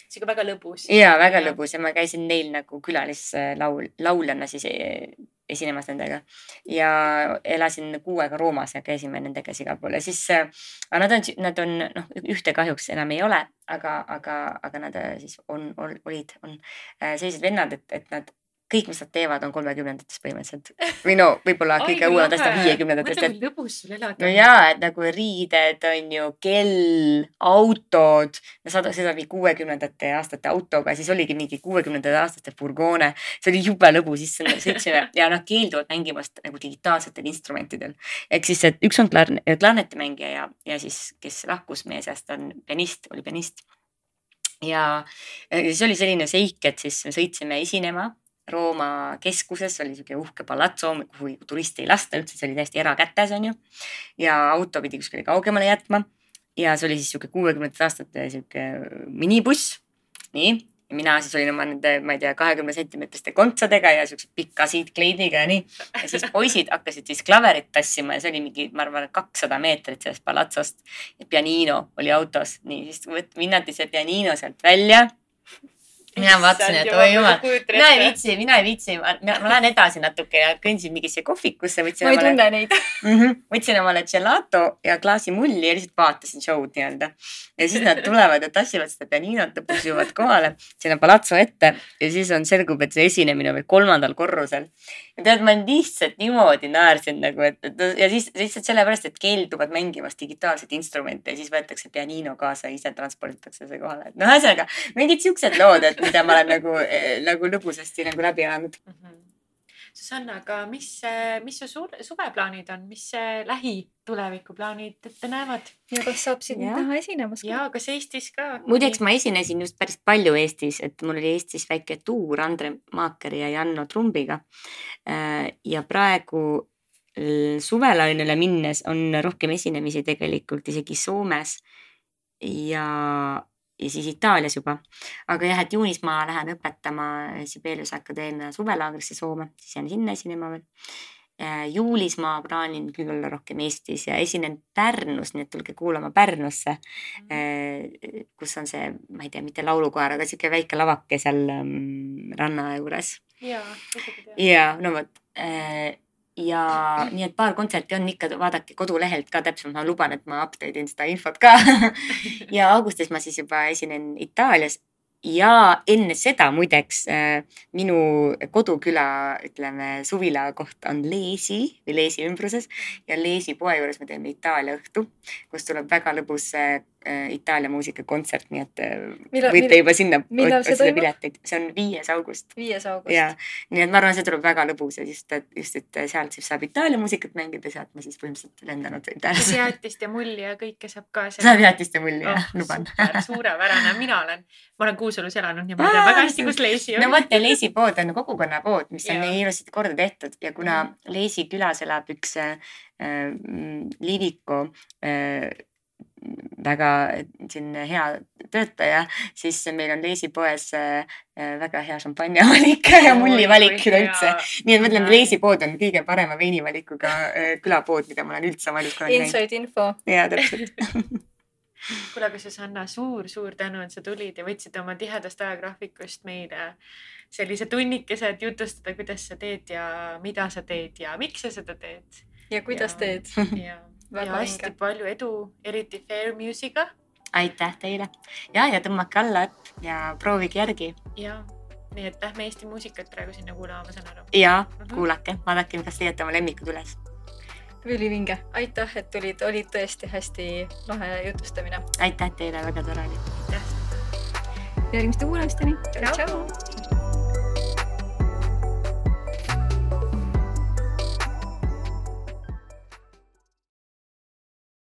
siuke väga lõbus. ja väga ja. lõbus ja ma käisin neil nagu külalislaul, lauljana siis e, esinemas nendega ja elasin kuu aega Roomas ja käisime nendega siis igal pool ja siis äh,, nad on, nad on noh, ühte kahjuks enam ei ole, aga, aga, aga nad siis on, on, olid, on äh, sellised vennad, et, et nad kõik, mis nad teevad, on kolmekümnendates põhimõtteliselt. või no võib-olla kõige uuemad asjad viiekümnendatest. kui lõbus sul elada. no ja, et nagu riided on ju, kell, autod. me sõidame mingi kuuekümnendate aastate autoga, siis oligi mingi kuuekümnendate aastate furgoone. see oli jube lõbus, siis sõitsime ja nad keelduvad mängimast nagu digitaalsetel instrumentidel. ehk siis, et üks on klarn-, klarnetimängija ja, ja siis, kes lahkus meie seast, on pianist, oli pianist ja siis oli selline seik, et siis me sõitsime esinema Rooma keskuses oli sihuke uhke palatso, kuhu turiste ei lasta üldse, see oli täiesti erakätes, onju. ja auto pidi kuskile kaugemale jätma. ja see oli siis sihuke kuuekümnendate aastate sihuke minibuss. nii, ja mina siis olin oma nende, ma ei tea, kahekümne sentimeetriste kontsadega ja siukse pika siitkleidiga ja nii. ja siis poisid hakkasid siis klaverit tassima ja see oli mingi, ma arvan, kakssada meetrit sellest palatsost. ja pianino oli autos, nii siis vinnati see pianino sealt välja mina vaatasin, et oi jumal, mina ei viitsi, mina ei viitsi, ma, lähen edasi natuke ja kõndsin mingisse kohvikusse. ma ei omale, tunne neid mm. -hmm, võtsin omale gelato ja klaasi mulli ja lihtsalt vaatasin show'd nii-öelda. ja siis nad tulevad ja tassivad seda pianinot ja püsivad kohale sinna palatso ette ja siis on, selgub, et see esinemine on veel kolmandal korrusel. ja tead, ma lihtsalt niimoodi naersin nagu, et, et ja siis lihtsalt sellepärast, et keelduvad mängimast digitaalseid instrumente ja siis võetakse pianino kaasa ja ise transporditakse see kohale. et noh, ühesõnaga mingid siuksed lood, et mida ma olen nagu, nagu lõbusasti nagu läbi elanud mm. -hmm Susanna, aga mis, mis su suveplaanid on, mis lähitulevikuplaanid ette näevad ja kas saab sind näha esinemas ka? ja kas Eestis ka? muideks ma esinesin just päris palju Eestis, et mul oli Eestis väike tuur Andre Maakeri ja Janno Trumbiga. ja praegu suvelainele minnes on rohkem esinemisi tegelikult isegi Soomes ja, ja siis Itaalias juba. aga jah, et juunis ma lähen õpetama Sibeliuse Akadeemia suvelaagrisse Soome, siis jään sinna esinema veel. juulis ma plaanin küll olla rohkem Eestis ja esinen Pärnus, nii et tulge kuulama Pärnusse eh, kus on see, ma ei tea, mitte laulukoer, aga sihuke väike lavake seal ähm, ranna juures. ja, ja no vot äh, ja nii et paar kontserti on ikka, vaadake kodulehelt ka täpsemalt, ma luban, et ma update in seda infot ka. Ja augustis ma siis juba esinen Itaalias. Ja enne seda muideks äh, minu koduküla, ütleme suvila koht on Leesi või Leesi ümbruses. Ja Leesi poe juures me teeme Itaalia õhtu, kus tuleb väga lõbus äh, Itaalia muusikakontsert, nii et äh, Millal- võite millal- juba sinna otsida pileteid, see on viies august. Viies august. Ja nii et ma arvan, see tuleb väga lõbus ja just, et just, et sealt siis saab Itaalia muusikat mängida, sealt ma siis põhimõtteliselt lendanud võin kas täna. jäätist ja mulli ja kõike saab ka saab jäätist ja mulli jah, oh, luban. super, suurepärane, mina olen, ma olen Kuusalus elanud ja ma tean väga hästi, kus Leesi on. no vot ja Leesi pood on kogukonnapood, mis on Jaa. nii ilusasti korda tehtud ja kuna Leesi külas elab üks äh, mm, Liviko äh, väga selline hea töötaja, siis meil on Leesi poes äh, väga hea šampanjavalik ja mullivalik üleüldse. nii et ma ütlen, et Leesi pood on kõige parema veinivalikuga äh, külapood, mida ma olen üldse oma elus kunagi näinud. Inside info jaa, täpselt. kuule, aga Susanna suur,, suur-suur tänu, et sa tulid ja võtsid oma tihedast ajagraafikust meile sellise tunnikese, et jutustada, kuidas sa teed ja mida sa teed ja miks sa seda teed. ja kuidas Ja- teed ja, Väga ja hästi vinge. palju edu, eriti Fair Music'a aitäh teile ja, ja tõmmake alla äpp ja proovige järgi ja nii et lähme Eesti muusikat praegu sinna kuulama, ma saan aru. ja Mhm. kuulake, vaadake, kas leiate oma lemmikud üles. ülivinge, aitäh, et tulid, oli tõesti hästi lahe jutustamine. aitäh teile, väga tore oli. aitäh. järgmiste kuulamisteni. Tšau.